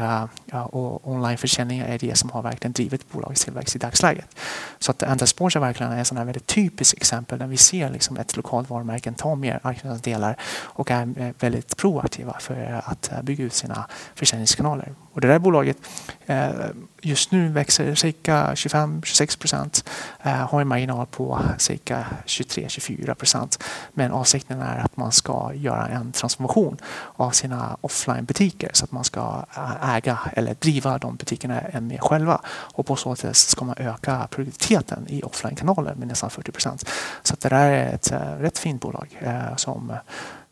och onlineförsäljning är det som har verkligen drivit bolagets tillväxt i dagsläget. Så att Antasport är verkligen ett sådant här väldigt typiskt exempel där vi ser liksom ett lokalt varumärke ta mer marknadsandelar och är väldigt proaktiva för att bygga ut sina försäljningskanaler. Och det där bolaget eh, just nu växer cirka 25-26 procent, eh, har en marginal på cirka 23-24 procent. Men avsikten är att man ska göra en transformation av sina offline-butiker så att man ska eh, äga eller driva de butikerna än mer själva. Och på så sätt ska man öka produktiviteten i offline-kanaler med nästan 40 procent. Så det där är ett eh, rätt fint bolag eh, som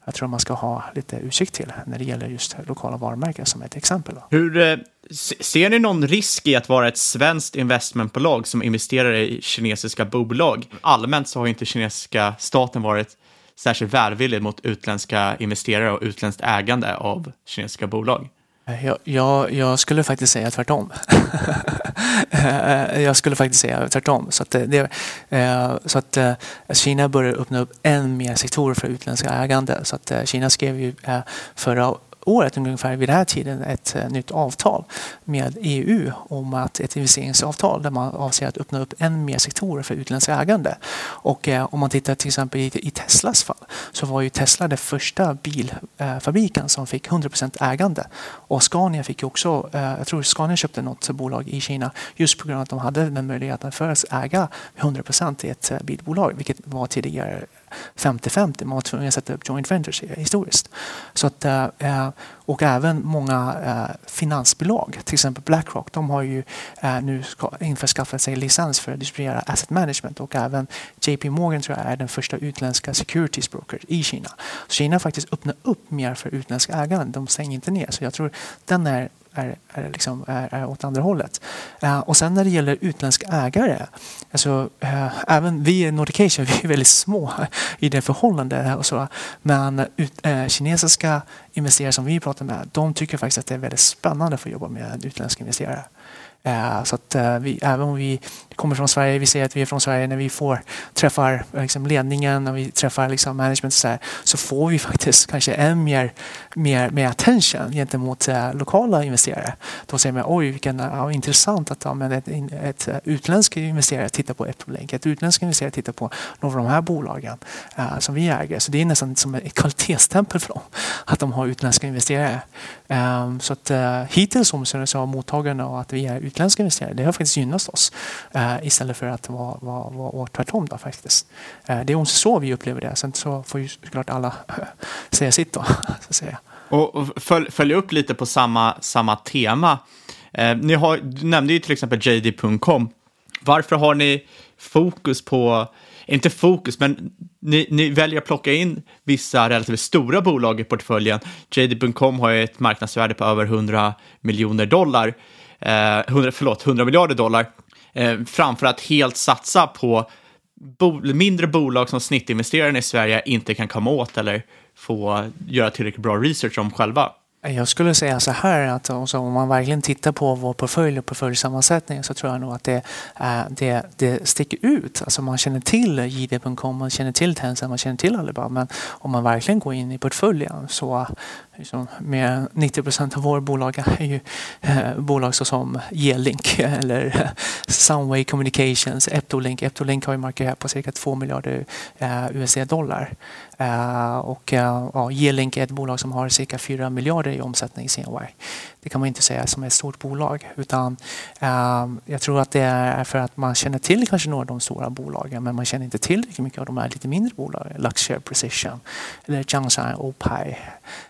jag tror man ska ha lite utsikt till när det gäller just lokala varumärken som ett exempel. Hur eh, ser ni någon risk i att vara ett svenskt investmentbolag som investerar i kinesiska bolag? Allmänt så har inte kinesiska staten varit särskilt välvillig mot utländska investerare och utländskt ägande av kinesiska bolag. Eh, jag, jag, jag, skulle faktiskt säga tvärtom. [LAUGHS] Eh, jag skulle faktiskt säga tvärtom. Så att, eh, det, så att Kina börjar öppna upp än mer sektorer för utländska ägande. Så att Kina skrev ju förra året ungefär vid den här tiden ett eh, nytt avtal med EU om att ett investeringsavtal där man avser att öppna upp än mer sektorer för utländskt ägande. Och eh, om man tittar till exempel i, Teslas fall så var ju Tesla den första bilfabriken eh, som fick 100% ägande. Och Scania fick ju också, jag tror Scania köpte något bolag i Kina just på grund av att de hade den möjligheten för att äga 100% i ett bilbolag vilket var tidigare 50-50. Man var tvungen att sätta upp joint ventures historiskt. Så att, eh, eh, och även många eh, finansbolag, till exempel Blackrock, de har ju nu införskaffat sig licens för att distribuera asset management och även JP Morgan tror jag är den första utländska securities broker i Kina. Så Kina har faktiskt öppnat upp mer för utländska ägare, de stänger inte ner. Så jag tror den är är, är, liksom, är, är åt andra hållet. Uh, och sen när det gäller utländsk ägare, alltså, uh, även vi i Nordic Asia, [LAUGHS] vi är väldigt små i det förhållandet. Och så, men ut, uh, kinesiska investerare som vi pratar med, de tycker faktiskt att det är väldigt spännande att få jobba med utländska investerare. Eh, så att eh, vi, även om vi kommer från Sverige, vi säger att vi är från Sverige, när vi får träffar liksom ledningen, och vi träffar liksom management så, här, så får vi faktiskt kanske än mer, mer, mer attention gentemot uh, lokala investerare. Då säger man oj vilken ja, intressant att ja, men ett, ett uh, investerare tittar på Epilink, ett utländskt investerare tittar på några av de här bolagen uh, som vi äger. Så det är nästan som ett kvalitetsstämpel för dem att de har utländska investerare. Um, så att uh, hittills så har mottagarna och att vi är utländska investerare, det har faktiskt gynnat oss ehm, eh, istället för att vara, vara, vara, tvärtom då faktiskt. Eh, det är så vi upplever det. Sen så får ju såklart alla [LAUGHS] säga sitt då. [LAUGHS] Så att säga. Och följ, följa upp lite på samma, samma tema. Eh, ni har, du nämnde ju till exempel JD.com. Varför har ni fokus på, inte fokus, men ni, ni, väljer att plocka in vissa relativt stora bolag i portföljen. JD.com har ju ett marknadsvärde på över 100 miljoner dollar, eh, 100, förlåt, 100 miljarder dollar, eh, Eh, framför att helt satsa på bo, mindre bolag som snittinvesterarna i Sverige inte kan komma åt eller få göra tillräckligt bra research om själva. Jag skulle säga så här att också, om man verkligen tittar på vår portfölj och portföljsammansättning så tror jag nog att det, eh, det, det sticker ut. Alltså man känner till JD.com, man känner till Tencent, man känner till Alibaba men om man verkligen går in i portföljen så liksom, med 90 procent av våra bolag är ju eh, bolag såsom G-Link [LAUGHS] eller eh, Sunway Communications, Eptolink. Eptolink har ju markerat på cirka 2 miljarder eh, USD-dollar. Eh, och eh, ja, G-Link är ett bolag som har cirka 4 miljarder i omsättning i CNY. Det kan man inte säga som ett stort bolag utan eh, jag tror att det är för att man känner till kanske några av de stora bolagen men man känner inte till mycket av de här lite mindre bolagen. Luxshare Precision eller Jiangxi Opie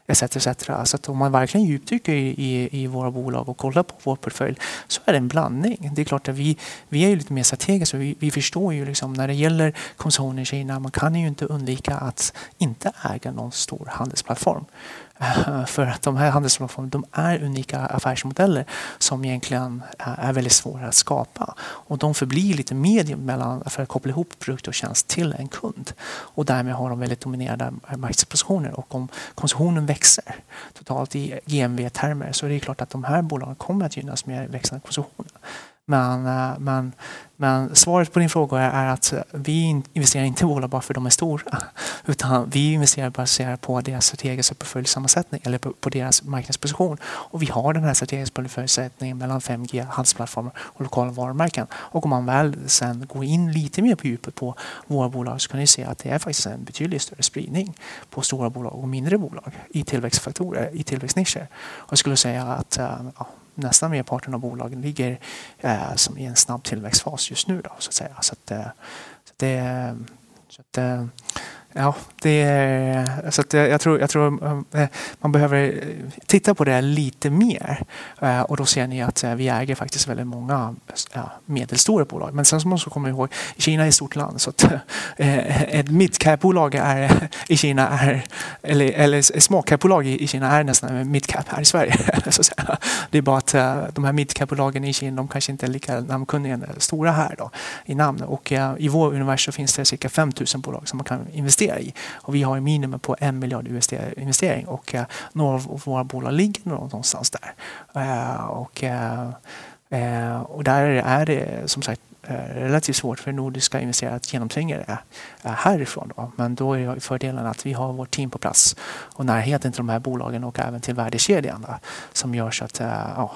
etc. etc. Så att om man verkligen djupdyker i, i, i, våra bolag och kollar på vår portfölj så är det en blandning. Det är klart att vi, vi är ju lite mer strategiska. Vi, vi förstår ju liksom när det gäller konsumtion i Kina, man kan ju inte undvika att inte äga någon stor handelsplattform. [LAUGHS] För att de här handelsplattformarna de är unika affärsmodeller som egentligen är väldigt svåra att skapa. Och de förblir lite medium mellan, för att koppla ihop produkt och tjänst till en kund. Och därmed har de väldigt dominerande marknadspositioner. Och om konsumtionen växer totalt i GMV-termer så är det klart att de här bolagen kommer att gynnas med växande konsumtion. Men, eh, men, men svaret på din fråga är att eh, vi investerar inte i bolag bara för att de är stora. [LAUGHS] Utan vi investerar baserat på deras strategiska portföljsammansättning eller på, på, deras marknadsposition. Och vi har den här strategiska portföljsammansättningen mellan 5G, handelsplattformar och lokala varumärken. Och om man väl sen går in lite mer på djupet på våra bolag så kan ni se att det är faktiskt en betydligt större spridning på stora bolag och mindre bolag i tillväxtfaktorer, i tillväxtnischer. Och jag skulle säga att eh, ja, nästan merparten av bolagen ligger eh, som i en snabb tillväxtfas just nu. Då, så att säga. Så att, eh, så att det, så att, eh, Ja, det är, så att eh, jag, tror, jag tror man behöver titta på det lite mer. Och då ser ni att vi äger faktiskt väldigt många medelstora bolag. Men sen så måste man komma ihåg, Kina är ett stort land så att [LAUGHS] ett midcap-bolag i Kina är, eller, eller småcap-bolag i Kina är nästan midcap här i Sverige. [LAUGHS] Så att säga. Det är bara att eh, de här midcap-bolagen i Kina de kanske inte är lika namnkunniga eh, stora här då, i namn. Och eh, i vår universum finns det cirka 5000 bolag som man kan investera i. Och vi har en minimum på en miljard investering och några av våra bolag ligger någonstans där. Och, och där är det som sagt Eh, relativt svårt för nordiska investerare att genomtränga det eh, härifrån. Då. Men då är fördelen att vi har vårt team på plats och närheten till de här bolagen och även till värdekedjan som gör så att eh, ja,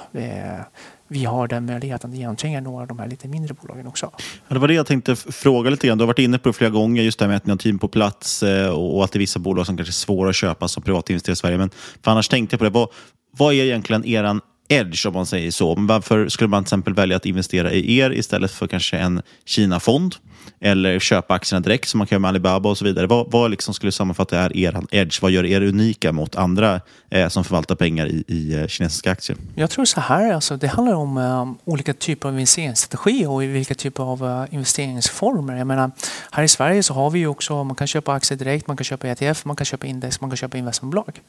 vi har den möjligheten att genomtränga några av de här lite mindre bolagen också. Ja, det var det jag tänkte fråga lite grann. Du har varit inne på det flera gånger, just det här med att ni har team på plats och att det är vissa bolag som kanske är svåra att köpa som privatinvesterare i Sverige. Men för annars tänkte jag på det. Vad, vad är egentligen eran edge om man säger så? Varför skulle man till exempel välja att investera i er istället för kanske en Kina-fond? Eller köpa aktierna direkt som man kan göra med Alibaba och så vidare. Vad, vad liksom skulle sammanfatta är er edge? Vad gör er unika mot andra eh, som förvaltar pengar i, i eh, kinesiska aktier? Jag tror så här, alltså, det handlar om um, olika typer av investeringsstrategier och vilka typer av uh, investeringsformer. Jag menar, här i Sverige så har vi ju också, man kan köpa aktier direkt, man kan köpa ETF, man kan köpa index, man kan köpa investmentbolag.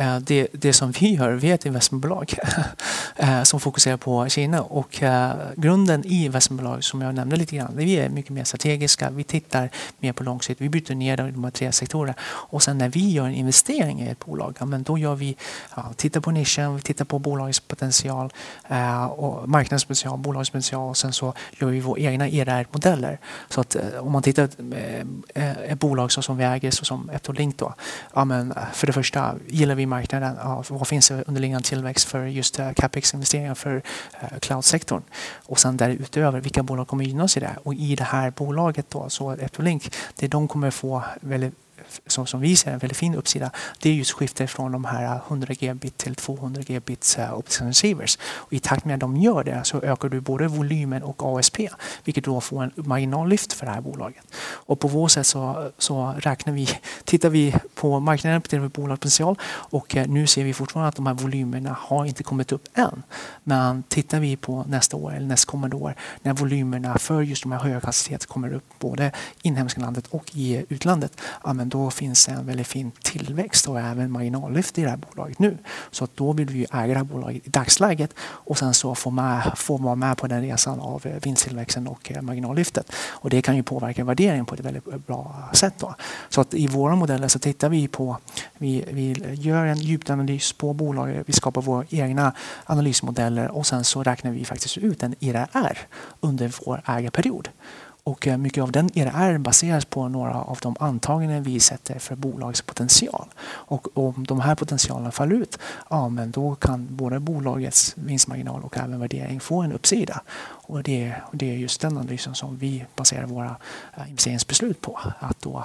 Eh, det, det som vi gör, vi är ett investmentbolag [LAUGHS] eh, som fokuserar på Kina. Och eh, grunden i investmentbolag som jag nämnde lite grann, vi är mycket mer strategiska, vi tittar mer på lång sikt, vi bryter ner de här tre sektorerna. Och sen när vi gör en investering i ett bolag, men då gör vi, ja, tittar på nischen, vi tittar på bolagets potential och marknadspotential, bolagets potential och sen så gör vi våra egna ERR-modeller. Så att om man tittar på ett bolag som vi äger, så som Eptolink då, ja, men för det första gillar vi marknaden. Ja, vad finns det underliggande tillväxt för just eh, capex-investeringar för eh, cloud-sektorn? Och sen därutöver, vilka bolag kommer gynnas i det? Och i det här bolaget då, så Eptolink, det de kommer få väldigt som, som vi ser en väldigt fin uppsida, det är just skiftet från de här 100 gbit till 200 gbits uh, optical receivers. Och I takt med att de gör det så ökar du både volymen och ASP, vilket då får en marginallyft för det här bolaget. Och på vårt sätt så, så räknar vi, tittar vi på marknaden, på bolagspotential och eh, nu ser vi fortfarande att de här volymerna har inte kommit upp än. Men tittar vi på nästa år eller nästkommande år när volymerna för just de här höga hastigheter kommer upp både inhemska landet och i utlandet, ja, men då finns det en väldigt fin tillväxt och även marginallyft i det här bolaget nu. Så att då vill vi äga det här bolaget i dagsläget och sen så får man vara med på den resan av eh, vinsttillväxten och eh, marginallyftet. Och det kan ju påverka värderingen på ett väldigt eh, bra sätt. Då. Så att i våra modeller så tittar vi på, vi, vi gör en djupanalys på bolaget, vi skapar våra egna analysmodeller och sen så räknar vi faktiskt ut en IRR under vår ägarperiod. Och eh, mycket av den ERR baseras på några av de antaganden vi sätter för bolagets potential. Och om de här potentialerna faller ut, ja men då kan både bolagets vinstmarginal och även värdering få en uppsida. Och det, är, det är just den analysen som vi baserar våra eh, investeringsbeslut på. Att då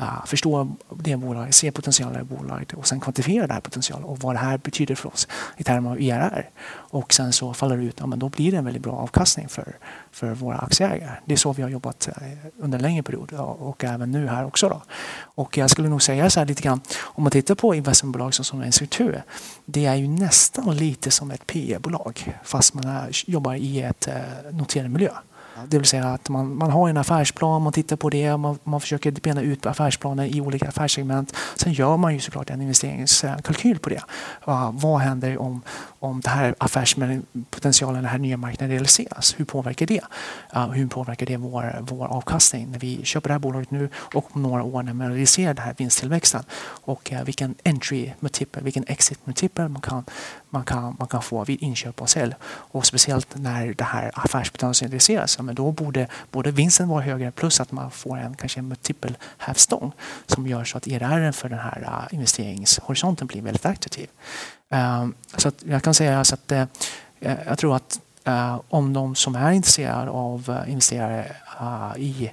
uh, förstå det bolaget, se potentialen i bolaget och sen kvantifiera den här potentialen och vad det här betyder för oss i termer av IRR. Och sen så faller det ut, ja men då blir det en väldigt bra avkastning för, för våra aktieägare. Det är så vi har jobbat eh, under en längre period och även nu här också. Då. Och jag skulle nog säga så här lite grann, om man tittar på investmentbolag som en struktur, det är ju nästan lite som ett PE-bolag fast man är, jobbar i ett Eh, noterad miljö. Det vill säga att man, man har en affärsplan, man tittar på det, man, man försöker bena ut affärsplaner i olika affärssegment. Sen gör man ju såklart en investeringskalkyl på det. Uh, vad händer om, om det här affärspotentialen, den här nya marknaden realiseras? Hur påverkar det? Uh, hur påverkar det vår, vår avkastning när vi köper det här bolaget nu och om några år när man realiserar den här vinsttillväxten? Och uh, vilken entry multiple, vilken exit multiple man kan, man kan, man kan få vid inköp och sälj. Och speciellt när det här affärspotentialen realiseras men då borde både vinsten vara högre plus att man får en kanske en multipel hävstång som gör så att ERR för den här äh, investeringshorisonten blir väldigt attraktiv. Ehm, så att jag kan säga så att äh, jag tror att äh, om de som är intresserade av investerare i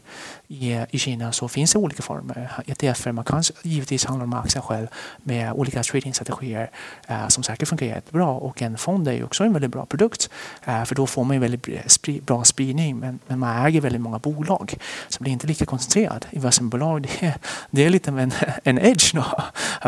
i, i Kina så finns det olika former. ETFer, man kan givetvis handla om aktien själv med olika tradingstrategier eh, som säkert fungerar jättebra och en fond är ju också en väldigt bra produkt eh, för då får man ju väldigt spri bra spridning men, men, man äger väldigt många bolag så blir inte lika koncentrerad. Investmentbolag det är, det är lite en, en edge då.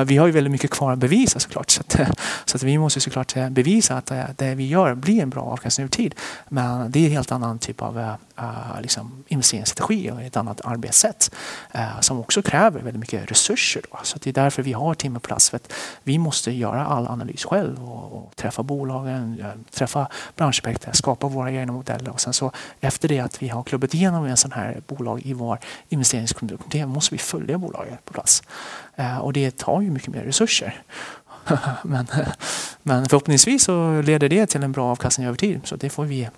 Vi har ju väldigt mycket kvar att bevisa såklart så, att, så att vi måste såklart eh, bevisa att eh, det vi gör blir en bra avkastning över tid men det är en helt annan typ av uh, liksom investeringsstrategi och ett annat annat arbetssätt eh, som också kräver väldigt mycket resurser. Då. Så det är därför vi har team. För att vi måste göra all analys själv och, och träffa bolagen, träffa branschexperter, skapa våra egna modeller och sen så efter det att vi har klubbat igenom en sån här bolag i vår investeringskommitté måste vi följa bolaget på plats. Eh, och det tar ju mycket mer resurser. [LAUGHS] men, men förhoppningsvis så leder det till en bra avkastning över tid. Så det, får vi, eh,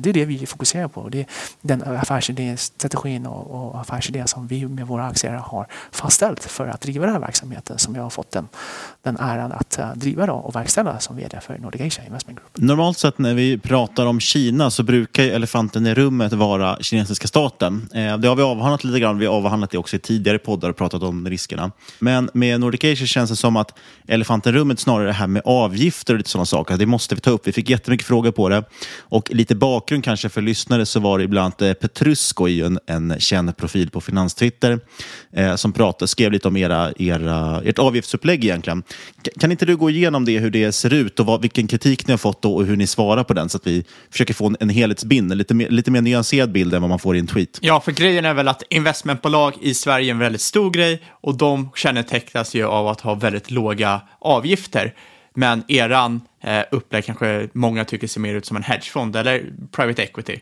det är det vi fokuserar på. Det är den affärsidéstrategin och, och affärsidén som vi med våra aktier har fastställt för att driva den här verksamheten som jag har fått den, den äran att eh, driva då och verkställa som vd för Nordic Asia Investment Group. Normalt sett när vi pratar om Kina så brukar elefanten i rummet vara kinesiska staten. Eh, det har vi avhandlat lite grann. Vi har avhandlat det också i tidigare poddar och pratat om riskerna. Men med Nordic Asia känns det som att elefanten vattenrummet snarare det här med avgifter och lite sådana saker. Det måste vi ta upp. Vi fick jättemycket frågor på det. Och lite bakgrund kanske för lyssnare så var det ibland annat Petrusko, en, en känd profil på Finanstwitter, eh, som pratade, skrev lite om era, era, ert avgiftsupplägg egentligen. Kan inte du gå igenom det, hur det ser ut och vad, vilken kritik ni har fått och hur ni svarar på den så att vi försöker få en, en helhetsbild, en lite mer, lite mer nyanserad bild än vad man får i en tweet? Ja, för grejen är väl att investmentbolag i Sverige är en väldigt stor grej och de kännetecknas ju av att ha väldigt låga avgifter. Men eran eh, upplägg kanske många tycker ser mer ut som en hedgefond eller private equity.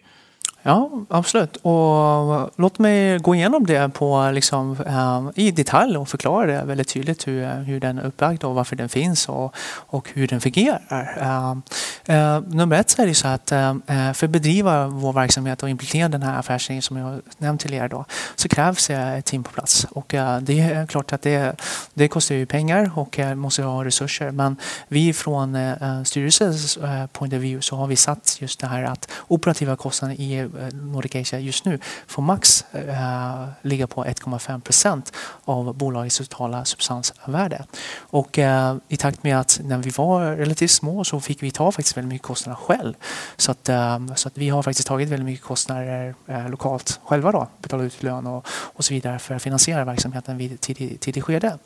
Ja, absolut. Och eh, låt mig gå igenom det på, liksom, eh, i detalj och förklara det väldigt tydligt hur, eh, hur den är uppbyggd och varför den finns och, och hur den fungerar. Nummer ett så är det så att för att bedriva vår verksamhet och implementera den här affärsidén som jag nämnt till er då, så krävs ett team på plats. Och det är klart att det, det kostar ju pengar och måste ha resurser. Men vi från styrelsens point of view så har vi satt just det här att operativa kostnader i Eh, Nordic Asia just nu får max äh, ligga på 1,5 procent av bolagets totala substansvärde. Och äh, i takt med att när vi var relativt små så fick vi ta faktiskt väldigt mycket kostnader själv. Så att, äh, så att vi har faktiskt tagit väldigt mycket kostnader lokalt själva då, betalat ut lön och, och så vidare för att finansiera verksamheten vid tidigt, tidigt skede.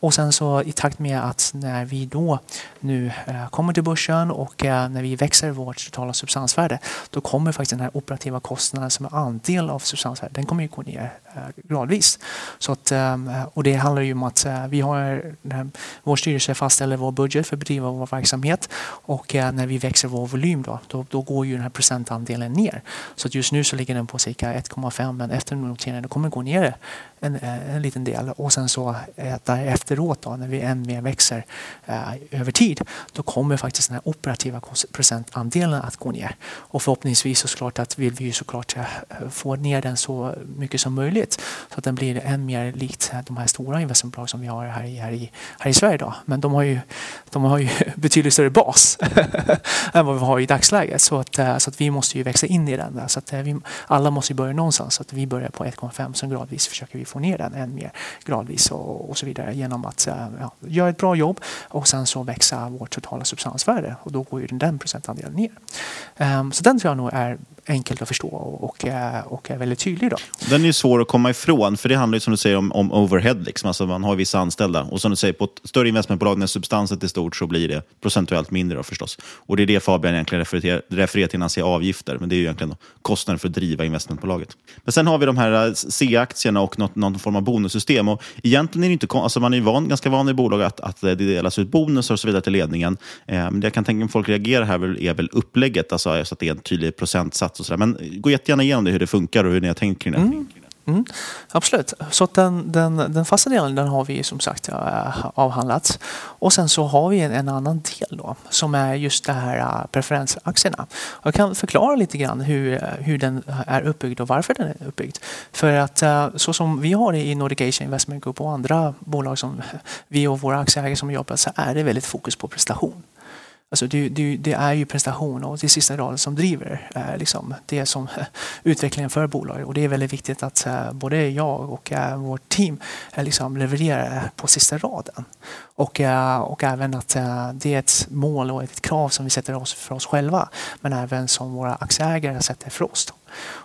och sen så i takt med att när vi då nu kommer till börsen och när vi växer vårt totala substansvärde då kommer faktiskt den här operativa kostnaden som är andel av substansvärdet, den kommer ju gå ner eh, gradvis. Så att, ehm, och det handlar ju om att eh, vi har, eh, vår styrelse fastställer vår budget för att bedriva vår verksamhet och när vi växer vår volym då, då, då går ju den här procentandelen ner. Så att just nu så ligger den på cirka 1,5 men efter noteringen kommer den gå ner en, eh, en liten del och sen så eh, där efteråt då, när vi än mer växer eh, över tid då kommer faktiskt den här operativa procentandelen att gå ner. Och förhoppningsvis så såklart att vill vi ju såklart eh, få ner den så mycket som möjligt så att den blir än mer likt de här stora investmentbolag som vi har här i, här i, här i Sverige. idag. Men de har ju, de har ju [LAUGHS] betydligt större bas [LAUGHS] än vad vi har i dagsläget så att, så att vi måste ju växa in i den. Där. Så att vi, alla måste ju börja någonstans så att vi börjar på 1,5 som gradvis försöker vi få ner den än mer gradvis och, och så vidare genom att eh, ja, göra ett bra jobb och sen så växa vårt totala substansvärde och då går ju den procentandelen ner. Um, så den tror jag nog är enkelt att förstå och, och, och är väldigt tydlig. Då. Den är svår att komma ifrån, för det handlar ju som du säger om, om overhead. Liksom. Alltså man har vissa anställda och som du säger, på ett större investmentbolag när substansen är stort så blir det procentuellt mindre då, förstås. Och det är det Fabian egentligen refererar, refererar till när han säger avgifter, men det är ju egentligen kostnaden för att driva investmentbolaget. Men sen har vi de här eh, C-aktierna och något, någon form av bonussystem. Och egentligen är det inte, alltså man är ju van, ganska van i bolag att, att eh, det delas ut bonusar och så vidare till ledningen. Eh, men det jag kan tänka mig folk reagerar här är väl upplägget, alltså så att det är en tydlig procentsats och så där. Men gå jättegärna igenom det, hur det funkar och hur ni har tänkt kring det. Mm. Mm, absolut. Så den, den, den fasta delen den har vi som sagt eh, avhandlat. Och sen så har vi en, en, annan del då som är just det här eh, preferensaktierna. Jag kan förklara lite grann hur, eh, hur den är uppbyggd och varför den är uppbyggd. För att så som vi har det i Nordic Asia Investment Group och andra bolag som vi och våra aktieägare som jobbar så är det väldigt fokus på prestation. Alltså det, det, det, är ju prestation och det är sista raden som driver eh, liksom, det som [LAUGHS] utvecklingen för bolaget. Och det är väldigt viktigt att eh, både jag och eh, vårt team eh, liksom levererar eh, på sista raden. Och, eh, och även att eh, det är ett mål och ett krav som vi sätter oss för oss själva men även som våra aktieägare sätter för oss.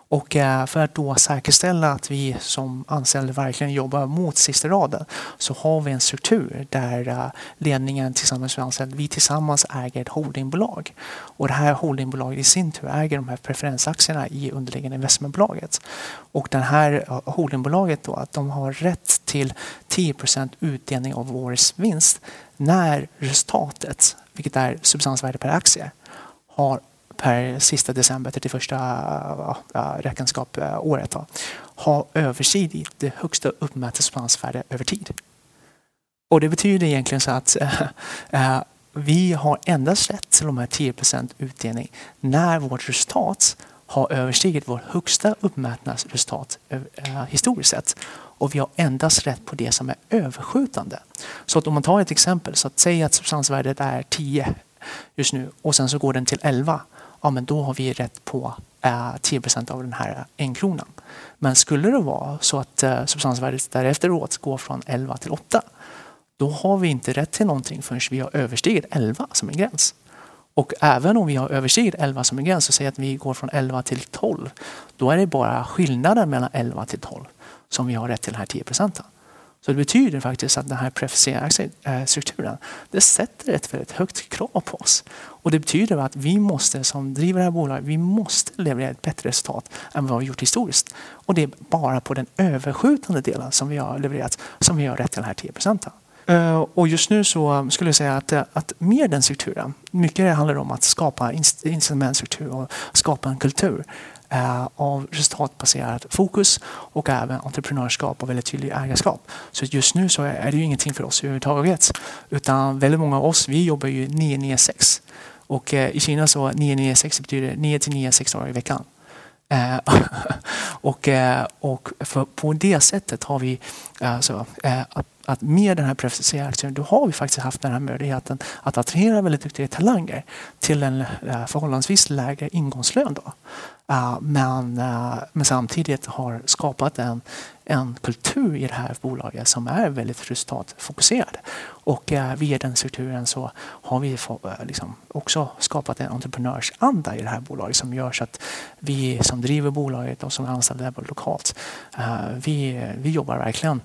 Och eh, för att då säkerställa att vi som anställda verkligen jobbar mot sista raden så har vi en struktur där eh, ledningen tillsammans med anställda, vi tillsammans äger ett holdingbolag. Och det här holdingbolaget i sin tur äger de här preferensaktierna i underliggande investmentbolaget. Och det här eh, holdingbolaget då, att de har rätt till 10% utdelning av årets vinst när resultatet, vilket är substansvärde per aktie, har per sista december, 31 uh, räkenskapsåret, har överskridit det högsta uppmätta substansvärdet över tid. Och det betyder egentligen så att äh, [LAUGHS] vi har endast rätt till de här 10% utdelning när vårt resultat har överstigit vårt högsta uppmätna resultat eh, historiskt sett. Och vi har endast rätt på det som är överskjutande. Så att om man tar ett exempel, så att säga att substansvärdet är 10 just nu och sen så går den till 11 ja men då har vi rätt på eh, 10% av den här eh, enkronan. Men skulle det vara så att eh, substansvärdet därefteråt går från 11 till 8 då har vi inte rätt till någonting förrän vi har överstigit 11 som en gräns. Och även om vi har överstigit 11 som en gräns och säger att vi går från 11 till 12, då är det bara skillnaden mellan 11 till 12 som vi har rätt till den här 10 procenten. Så det betyder faktiskt att den här prefererade strukturen, det sätter ett väldigt högt krav på oss. Och det betyder att vi måste som driver det här bolaget, vi måste leverera ett bättre resultat än vad vi har gjort historiskt. Och det är bara på den överskjutande delen som vi har levererat som vi har rätt till den här 10 procenten. Eh, och just nu så um, skulle jag säga att, eh, att med den strukturen, mycket handlar om att skapa incitamentstruktur och skapa en kultur Eh, av resultatbaserat fokus och även entreprenörskap och väldigt tydlig ägarskap. Så just nu så är det ju ingenting för oss överhuvudtaget. Utan väldigt många av oss, vi jobbar ju 996. Och eh, i Kina så 996 betyder 9 till 9, 6 dagar i veckan. Eh, [LAUGHS] och och på det sättet har vi alltså, att med den här preferentiella aktien då har vi faktiskt haft den här möjligheten att attrahera väldigt duktiga talanger till en förhållandevis lägre ingångslön. Då. Eh, men, eh, men samtidigt har skapat en, en kultur i det här bolaget som är väldigt resultatfokuserad. Och eh, via den strukturen så har vi liksom också skapat en entreprenörsanda i det här bolaget som gör så att vi som driver bolaget och som är anställda lokalt, vi, vi jobbar verkligen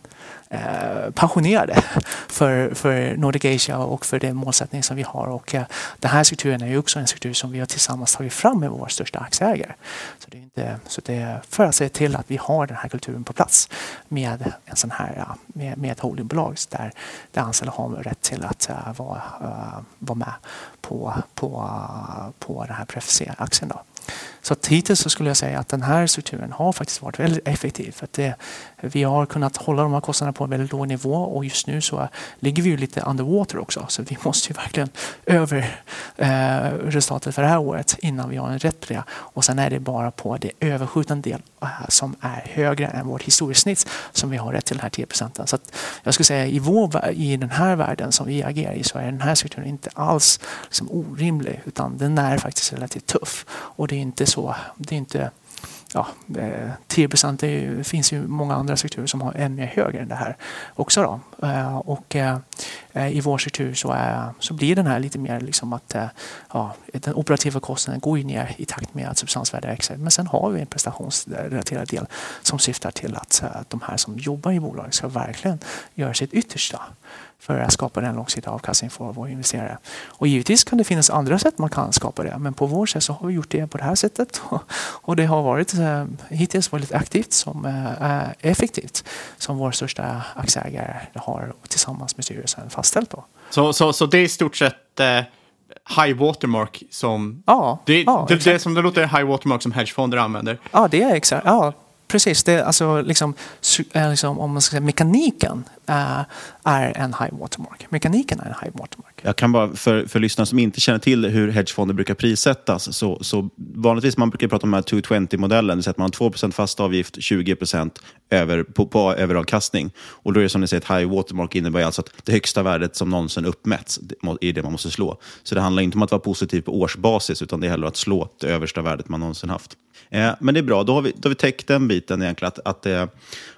passionerade för, för Nordic Asia och för den målsättning som vi har. Och den här strukturen är också en struktur som vi har tillsammans tagit fram med vår största aktieägare. Så det är, inte, så det är för att se till att vi har den här kulturen på plats med en sån här med, med ett holdingbolag där de anställda har rätt till att uh, vara, uh, vara med på, på, uh, på den här prefererade aktien. Då. Så hittills så skulle jag säga att den här strukturen har faktiskt varit väldigt effektiv. För att det, vi har kunnat hålla de här kostnaderna på en väldigt låg nivå och just nu så ligger vi ju lite underwater också. Så vi [LAUGHS] måste ju verkligen över eh, resultatet för det här året innan vi har en rätt på det. Och sen är det bara på det överskjutande del eh, som är högre än vårt historiskt snitt som vi har rätt till den här 10 procenten. Så att jag skulle säga i, vår, i den här världen som vi agerar i så är den här strukturen inte alls liksom orimlig utan den är faktiskt relativt tuff. Och det är inte så, det är inte ja, eh, 10 procent, det finns ju många andra strukturer som har ännu högre än det här också. Då. Eh, och eh, i vår struktur så, är, så blir den här lite mer liksom att ja, den operativa kostnaden går ju ner i takt med att substansvärdet växer. Men sen har vi en prestationsrelaterad del som syftar till att de här som jobbar i bolaget ska verkligen göra sitt yttersta för att skapa den långsiktiga avkastningen för våra investerare. Och givetvis kan det finnas andra sätt man kan skapa det, men på vår sätt så har vi gjort det på det här sättet. [LAUGHS] Och det har varit eh, hittills väldigt aktivt som eh, effektivt som vår största aktieägare har tillsammans med styrelsen fastställt. Då. Så, så, så det är i stort sett eh high watermark som... Ja, det, ja, det, det, som det låter high watermark som hedgefonder använder. Ja, det är exakt. Ja, precis. Det, alltså, liksom, liksom, om man ska säga mekaniken uh, är en high watermark. Mekaniken är en high watermark. Jag kan bara, för, för lyssnare som inte känner till hur hedgefonder brukar prissättas, så, så vanligtvis man brukar prata om den här 220-modellen, det vill att man har 2 fast avgift, 20 över, på, på överavkastning. Och då är det som ni säger, ett high watermark innebär alltså att det högsta värdet som någonsin uppmätts är det man måste slå. Så det handlar inte om att vara positiv på årsbasis, utan det är hellre att slå det översta värdet man någonsin haft. Eh, men det är bra, då har vi, då har vi täckt den biten egentligen. Att, att eh,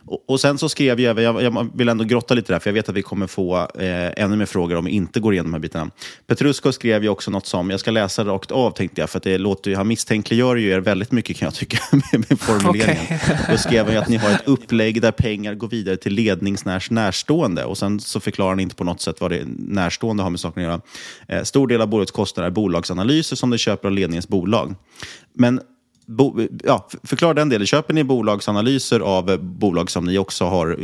och, och, sen så skrev jag, jag, jag vill ändå grotta lite där, för jag vet att vi kommer få eh, ännu mer frågor om vi inte går igenom de här bitarna. Petrusko skrev ju också något som, jag ska läsa rakt av tänkte jag, för att det låter, han misstänkliggör ju er väldigt mycket kan jag tycka [LAUGHS] med, med formuleringen. Okay. Då skrev han ju att ni har ett upplägg där pengar går vidare till ledningsnärs närstående och sen så förklarar han inte på något sätt vad det närstående har med saken att göra. Eh, stor del av bolagets kostnader är bolagsanalyser som det köper av ledningens bolag. Men bo, ja, förklara den delen. Köper ni bolagsanalyser av bolag som ni också har,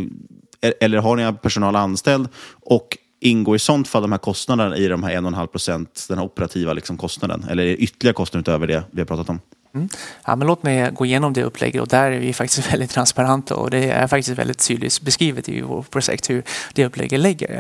eller har ni personal anställd? Och ingår i sånt fall de här kostnaderna i de här 1,5 procent, den här operativa liksom kostnaden? Eller är det ytterligare kostnader utöver det vi har pratat om? Mm. Ja, men låt mig gå igenom det upplägget och där är vi faktiskt [LAUGHS] väldigt transparenta och det är faktiskt väldigt tydligt beskrivet i vårt projekt hur det upplägget lägger,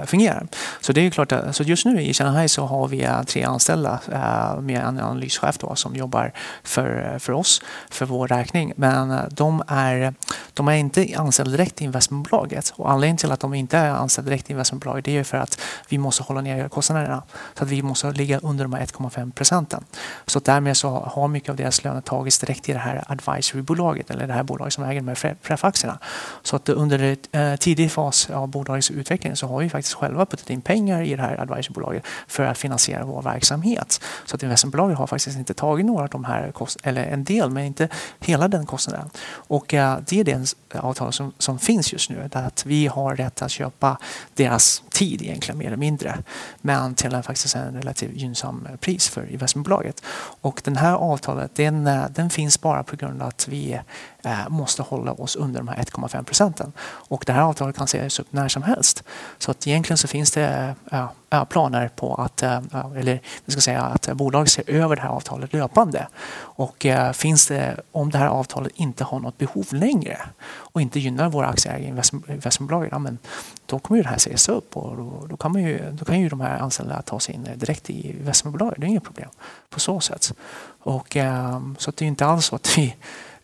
eh, fungerar. Så det är klart att så just nu i Shanghai så har vi eh, tre anställda eh, med en analyschef då, som jobbar för, för oss, för vår räkning. Men de är, de är inte anställda direkt i investmentbolaget och anledningen till att de inte är anställda direkt i investmentbolaget det är för att vi måste hålla ner kostnaderna. Så att vi måste ligga under de här 1,5 procenten. Så därmed så har mycket av deras löner tagits direkt i det här advisorybolaget eller det här bolaget som äger de här pref-aktierna. Så att under en eh, tidig fas av bolagets utveckling så har vi faktiskt själva puttat in pengar i det här advisorybolaget för att finansiera vår verksamhet. Så att investmentbolaget har faktiskt inte tagit några av de här eller en del, men inte hela den kostnaden. Och eh, det är det avtal som, som finns just nu. Att vi har rätt att köpa deras tid egentligen mer eller mindre. Men till en, faktiskt en relativt gynnsam pris för investmentbolaget. Och den här avtalet den, eh, den finns bara på grund av att vi eh, måste hålla oss under de här 1,5 procenten. Och det här avtalet kan sägas upp när som helst. Så att egentligen så finns det äh, Eh, planer på att, eh, eller vi ska säga att bolaget ser över det här avtalet löpande. Och eh, finns det, om det här avtalet inte har något behov längre och inte gynnar våra aktieägare i investmentbolaget, ja, men då kommer ju det här sägas upp och då, då, kan man ju, då kan ju de här anställda ta sig in direkt i investmentbolaget. Det är inget problem på så sätt. Och, så att det är inte alls så att vi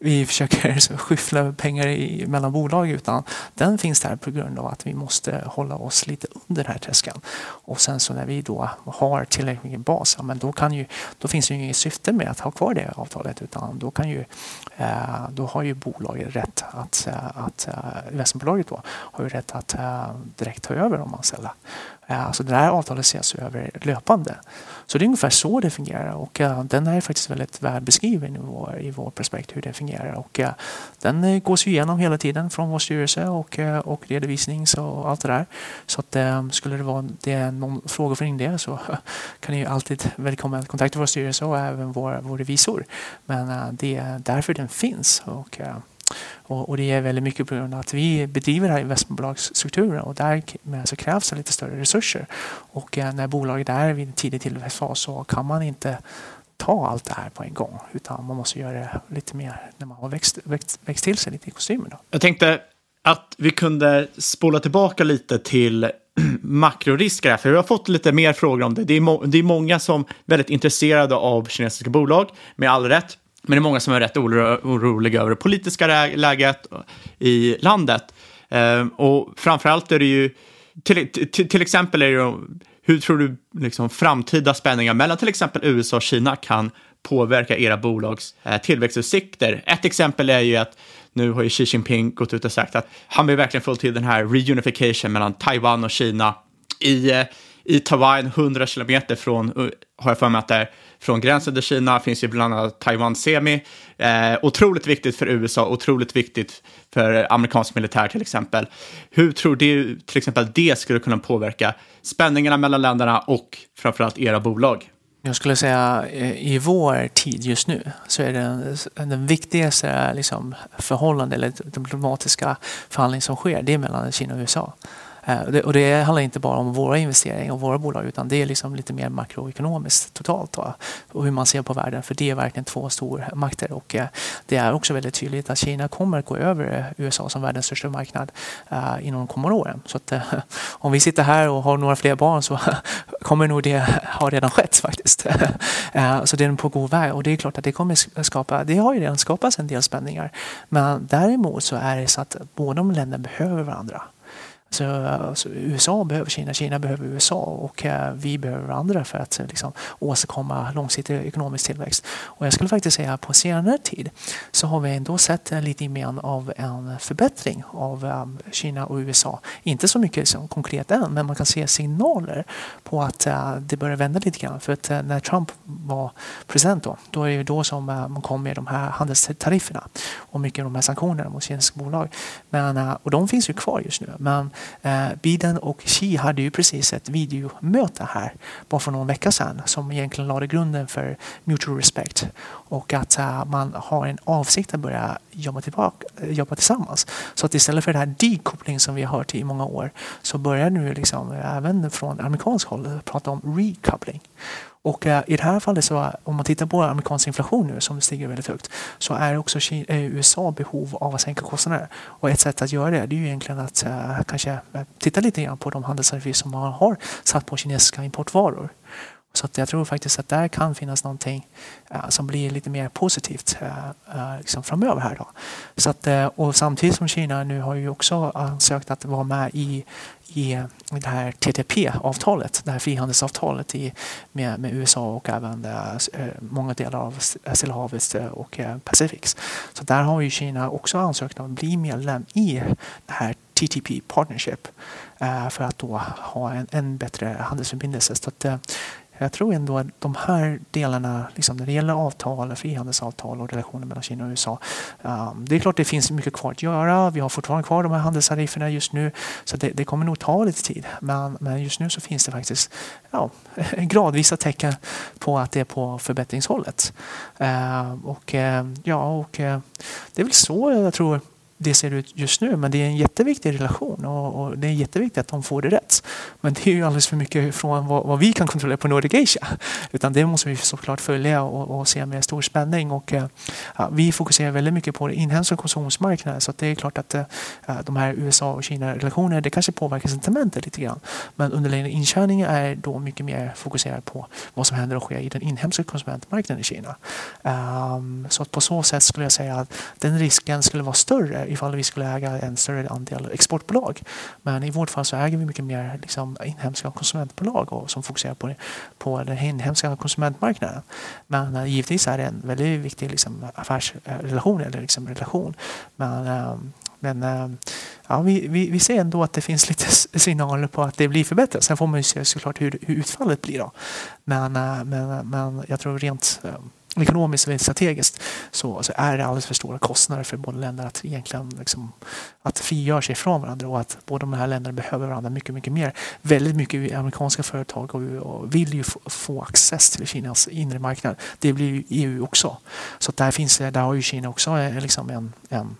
vi försöker [LAUGHS] skyffla pengar i, mellan bolag utan den finns där på grund av att vi måste hålla oss lite under den här tröskeln. Och sen så när vi då har tillräckligt mycket bas, ja, men då, kan ju, då finns det ju inget syfte med att ha kvar det avtalet utan då, kan ju, eh, då har ju bolaget rätt att, eh, att eh, investmentbolaget då har ju rätt att eh, direkt ta över de anställda. Så det här avtalet ses över löpande. Så det är ungefär så det fungerar och eh, den är faktiskt väldigt väl beskriven i vår, i vår prospekt hur det fungerar. Och, eh, den gås igenom hela tiden från vår styrelse och, och redovisnings och allt det där. Så att, skulle det vara det någon fråga från det så [LAUGHS] kan ni alltid välkomna kontakta vår styrelse och även vår, vår revisor. Men det är därför den finns. Och, och, och, det är väldigt mycket på grund av att vi bedriver det här investmentbolagsstrukturen och där så krävs det lite större resurser. Och eh, när bolaget är vid en tidig tillväxtfas så kan man inte ta allt det här på en gång utan man måste göra det lite mer när man har växt, växt, växt till sig lite i kostymen. Då. Jag tänkte att vi kunde spola tillbaka lite till [CLEARS THROAT] makrorisker här, för vi har fått lite mer frågor om det. Det är, det är många som är väldigt intresserade av kinesiska bolag, med all rätt. Men det är många som är rätt oroliga över det politiska läget i landet. Eh, och framförallt är det ju, till, till, till exempel är det ju, hur tror du liksom, framtida spänningar mellan till exempel USA och Kina kan påverka era bolags eh, tillväxtutsikter? Ett exempel är ju att nu har ju Xi Jinping gått ut och sagt att han vill verkligen få till den här reunification mellan Taiwan och Kina. I, eh, i Taiwan, 100 kilometer från, eh, har jag för mig att det är, från gränsen till Kina finns ju bland annat Taiwan Semi. Eh, otroligt viktigt för USA, otroligt viktigt för amerikansk militär till exempel. Hur tror du till exempel det skulle kunna påverka spänningarna mellan länderna och framförallt era bolag? Jag skulle säga eh, i vår tid just nu så är det den viktigaste liksom, förhållande eller diplomatiska förhandling som sker, det är mellan Kina och USA. Eh, och det handlar inte bara om våra investeringar och våra bolag utan det är liksom lite mer makroekonomiskt totalt då, och hur man ser på världen för det är verkligen två stormakter och eh, det är också väldigt tydligt att Kina kommer att gå över eh, USA som världens största marknad eh, inom de kommande åren. Så att, eh, [LAUGHS] om vi sitter här och har några fler barn så [LAUGHS] kommer nog det [LAUGHS] ha redan skett faktiskt. så det är på god väg och det är klart att det kommer skapa, det har ju redan skapats en del spänningar. Men däremot så är det så att båda de länderna behöver varandra. Så, alltså, USA behöver Kina, Kina behöver USA och eh, vi behöver varandra för att eh, liksom, åstadkomma långsiktig ekonomisk tillväxt. Och jag skulle faktiskt säga att på senare tid så har vi ändå sett lite mer av en förbättring av eh, Kina och USA. Inte så mycket liksom, konkret än, men man kan se signaler på att eh, det börjar vända lite grann. För att eh, när Trump var president då, då är det då som eh, man kom med de här handelstarifferna och mycket av de här sanktionerna mot kinesiska bolag. Men, och de finns ju kvar just nu. Men Eh, Biden och Xi hade ju precis ett videomöte här bara för någon vecka sedan som egentligen lade grunden för mutual respect och att eh, man har en avsikt att börja jobba, tillbaka, eh, jobba tillsammans. Så att istället för den här decoupling som vi har hört i många år så börjar nu liksom även från amerikansk håll prata om recoupling. Och eh, i det här fallet så om man tittar på amerikansk inflation nu som stiger väldigt högt så är också Kina, eh, USA behov av att sänka kostnader. Och ett sätt att göra det, det är ju egentligen att eh, kanske eh, titta lite grann på de handelstariffer som man har satt på kinesiska importvaror. Så att jag tror faktiskt att där kan finnas någonting eh, som blir lite mer positivt eh, eh, liksom framöver här. Då. Så att, och samtidigt som Kina nu har ju också ansökt att vara med i, i det här TTP-avtalet, det här frihandelsavtalet i, med, med USA och även många delar av Stilla havet och Pacifics. Så där har ju Kina också ansökt om att bli medlem i det här TTP Partnership för att då ha en, en bättre handelsförbindelse. Så att, jag tror ändå att de här delarna, liksom när det gäller avtal, frihandelsavtal och relationer mellan Kina och USA. Um, det är klart det finns mycket kvar att göra. Vi har fortfarande kvar de här handelstarifferna just nu. Så det, det, kommer nog ta lite tid. Men, men just nu så finns det faktiskt ja, [LAUGHS] gradvisa tecken på att det är på förbättringshållet. Uh, och, uh, ja, och uh, det är väl så jag tror det ser ut just nu. Men det är en jätteviktig relation och, och, det är jätteviktigt att de får det rätt. Men det är ju alldeles för mycket från vad, vad vi kan kontrollera på Nordic Asia. Utan det måste vi såklart följa och, och se med stor spänning. Och, eh, ja, vi fokuserar väldigt mycket på den inhemska konsumtionsmarknaden så det är klart att uh, de här USA och Kina-relationerna det kanske påverkar sentimentet lite grann. Men underliggande inkörningen är då mycket mer fokuserad på vad som händer och sker i den inhemska konsumentmarknaden i Kina. Um, så att på så sätt skulle jag säga att den risken skulle vara större ifall vi skulle äga en större andel exportbolag. Men i vårt fall så äger vi mycket mer liksom, inhemska konsumentbolag och, som fokuserar på, på den inhemska konsumentmarknaden. Men uh, givetvis är det en väldigt viktig liksom, affärsrelation eller liksom, relation. Men, uh, men uh, ja, vi, vi, vi, ser ändå att det finns lite signaler på att det blir förbättrat. Sen får man ju se såklart hur, hur utfallet blir. Då. Men, eh, men, eh, men jag tror rent ehm, ekonomiskt och strategiskt så, så, är det alldeles för stora kostnader för båda länderna att egentligen liksom, att frigöra sig från varandra och att båda de här länderna behöver varandra mycket, mycket mer. Väldigt mycket amerikanska företag och, och vill ju få, access till Kinas inre marknad. Det blir ju EU också. Så där, finns, där har ju Kina också eh, liksom en, en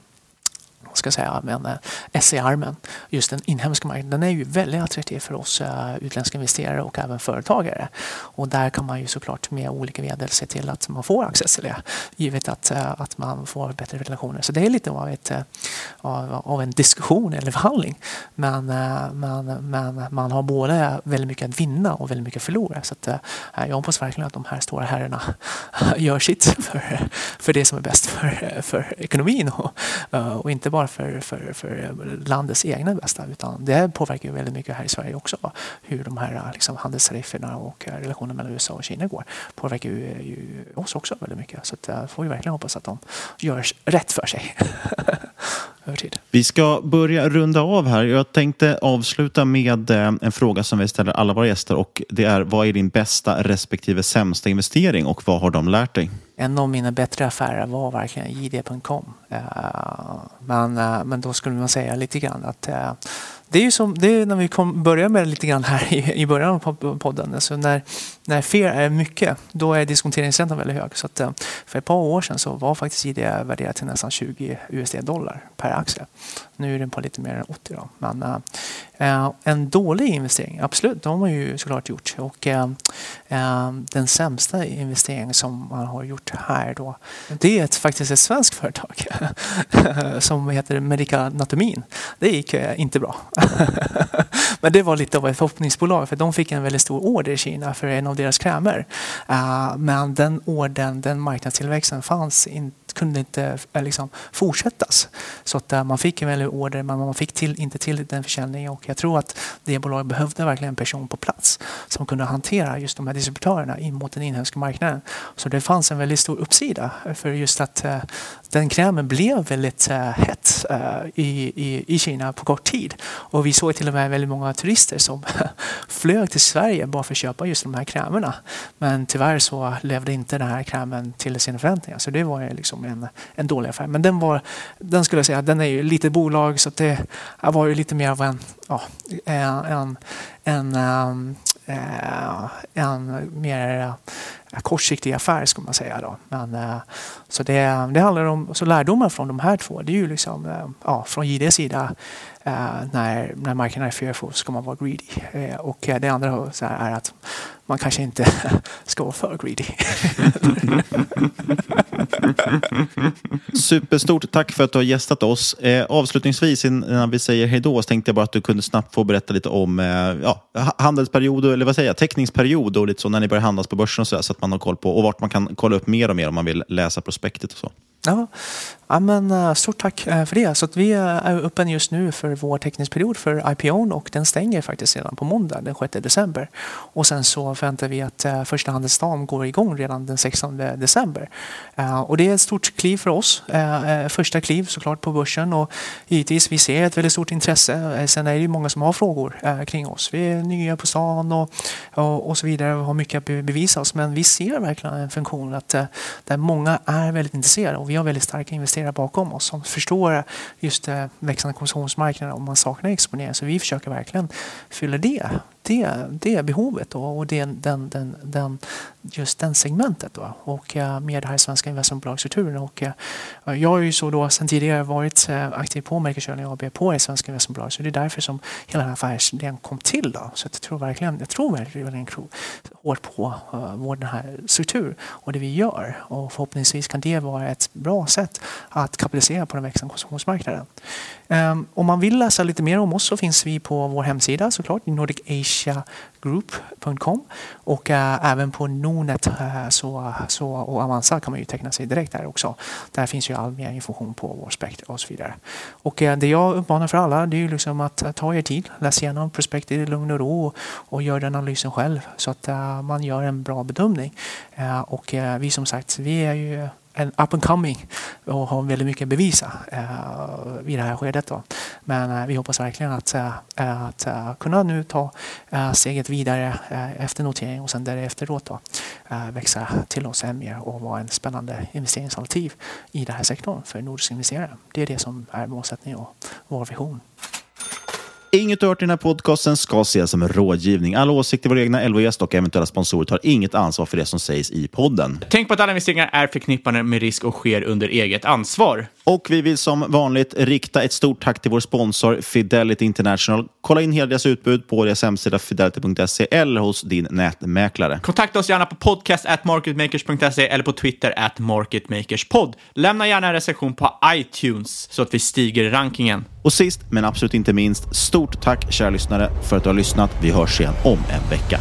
ska säga, men eh, SE-armen, just den inhemska marknaden, den är ju väldigt attraktiv för oss eh, utländska investerare och även företagare. Och där kan man ju såklart med olika medel se till att man får access till det, givet att, eh, att man får bättre relationer. Så det är lite av, ett, av, av en diskussion eller förhandling. Men, men, men man har både väldigt mycket att vinna och väldigt mycket att förlora. Så att, jag hoppas verkligen att de här stora herrarna [LAUGHS] gör sitt för, för det som är bäst för, för ekonomin och, och inte bara för, för, för landets egna bästa utan det påverkar ju väldigt mycket här i Sverige också. Hur de här liksom, handelstarifferna och relationen mellan USA och Kina går påverkar ju, ju oss också väldigt mycket. Så att, får vi verkligen hoppas att de gör rätt för sig. [LAUGHS] Över tid. Vi ska börja runda av här. Jag tänkte avsluta med eh, en fråga som vi ställer alla våra gäster och det är vad är din bästa respektive sämsta investering och vad har de lärt dig? En av mina bättre affärer var verkligen jd.com. Eh, men, eh, men då skulle man säga lite grann att det är ju som, det är när vi kom, börjar med lite grann här i, i början av podden. Alltså när, när FER är mycket, då är diskonteringsräntan väldigt hög. Så att, eh, för ett par år sedan så var faktiskt ID värderat till nästan 20 USD-dollar per aktie. Nu är den på lite mer än 80 då. Men äh, en dålig investering, absolut, det har man ju såklart gjort. Och äh, den sämsta investeringen som man har gjort här då, det är ett, faktiskt ett svenskt företag [LAUGHS] som heter Medica Natomin. Det gick äh, inte bra. [LAUGHS] Men det var lite av ett förhoppningsbolag för de fick en väldigt stor order i Kina för en av deras krämer. Eh, men den orden, den marknadstillväxten fanns inte kunde inte eh, liksom, fortsättas. Så att uh, man fick en väldig order men man fick till, inte till den försäljningen och jag tror att det bolaget behövde verkligen en person på plats som kunde hantera just de här distributörerna in mot den inhemska marknaden. Så det fanns en väldigt stor uppsida för just att uh, den krämen blev väldigt uh, hett Eh, i, i, i Kina på kort tid. Och vi såg till och med väldigt många turister som [LAUGHS] flög till Sverige bara för att köpa just de här krämerna. Men tyvärr så levde inte den här krämen till sina förväntningar. Så det var liksom en, en dålig affär. Men den var, den skulle jag säga, den är ju lite bolag så det var ju lite mer av en, ja, eh, en, en, en, en, en mer kortsiktig affär skulle man säga. Då. Men, eh, så det, det handlar om så lärdomar från de här två. Det är ju liksom, eh, ja, från JDs sida eh, när, när marknaden är fearful ska man vara greedy. och det andra är att man kanske inte [LAUGHS] ska vara för greedy. Superstort tack för att du har gästat oss. Eh, avslutningsvis innan vi säger hej då så tänkte jag bara att du kunde snabbt få berätta lite om eh, ja, handelsperiod, eller vad säger jag, teckningsperiod och lite så när ni börjar handlas på börsen och så, där, så att man har koll på och vart man kan kolla upp mer och mer om man vill läsa prospektet och så. Ja, ja men, eh, stort tack eh, för det. Så att vi eh, är öppen just nu för vår teckningsperiod för IPO och den stänger faktiskt redan på måndag den 6 december. Och sen så förväntar vi att första handelsdagen går igång redan den 16 december. och det är ett stort kliv för oss. första kliv såklart på börsen och givetvis vi ser ett väldigt stort intresse. sen är det ju många som har frågor kring oss. Vi är nya på stan och, och, och så vidare och har mycket att bevisa oss. Men vi ser verkligen en funktion att där många är väldigt intresserade och vi har väldigt starka investerare bakom oss som förstår just eh, växande konsumtionsmarknader om man saknar exponering. Så vi försöker verkligen fylla det det, det är behovet då, och det, den, den, den, just den segmentet. Då, och eh, med det här svenska investmentbolagsstrukturen. Och, eh, jag har ju så då sedan tidigare varit eh, aktiv på Mercosur AB på det svenska investmentbolag så det är därför som hela den här affärsidén kom till. Då. Så jag tror verkligen, jag tror verkligen hårt på uh, vår den här struktur och det vi gör. Och förhoppningsvis kan det vara ett bra sätt att kapitalisera på den växande konsumtionsmarknaden. Ehm, om man vill läsa lite mer om oss så finns vi på vår hemsida såklart, nordicasiagroup.com. och eh, även på Nordnet eh, så, så, och Avanza kan man ju teckna sig direkt där också. Där finns ju all mer information på vår spekt och så vidare. Och eh, det jag uppmanar för alla det är ju liksom att ta er tid, läs igenom prospektet i lugn och ro och, och gör den analysen själv så att man gör en bra bedömning. och vi som sagt, vi är ju en up and coming och har väldigt mycket att bevisa eh, i det här skedet. Då. Men eh, vi hoppas verkligen att, eh, att kunna nu ta steget vidare efter notering och sen därefter då, då växa till oss än mer och vara en spännande investeringsalternativ i den här sektorn för nordiska investerare. Det är det som är målsättningen och vår vision. Inget du hört i den här podcasten ska ses som rådgivning. Alla åsikter, våra egna LVS och eventuella sponsorer tar inget ansvar för det som sägs i podden. Tänk på att alla investeringar är förknippade med risk och sker under eget ansvar. Och vi vill som vanligt rikta ett stort tack till vår sponsor Fidelity International. Kolla in hela deras utbud på deras hemsida fidelity.se eller hos din nätmäklare. Kontakta oss gärna på podcast at marketmakers.se eller på Twitter at marketmakerspod. Lämna gärna en recension på iTunes så att vi stiger i rankingen. Och sist men absolut inte minst, stort tack kära lyssnare för att du har lyssnat. Vi hörs igen om en vecka.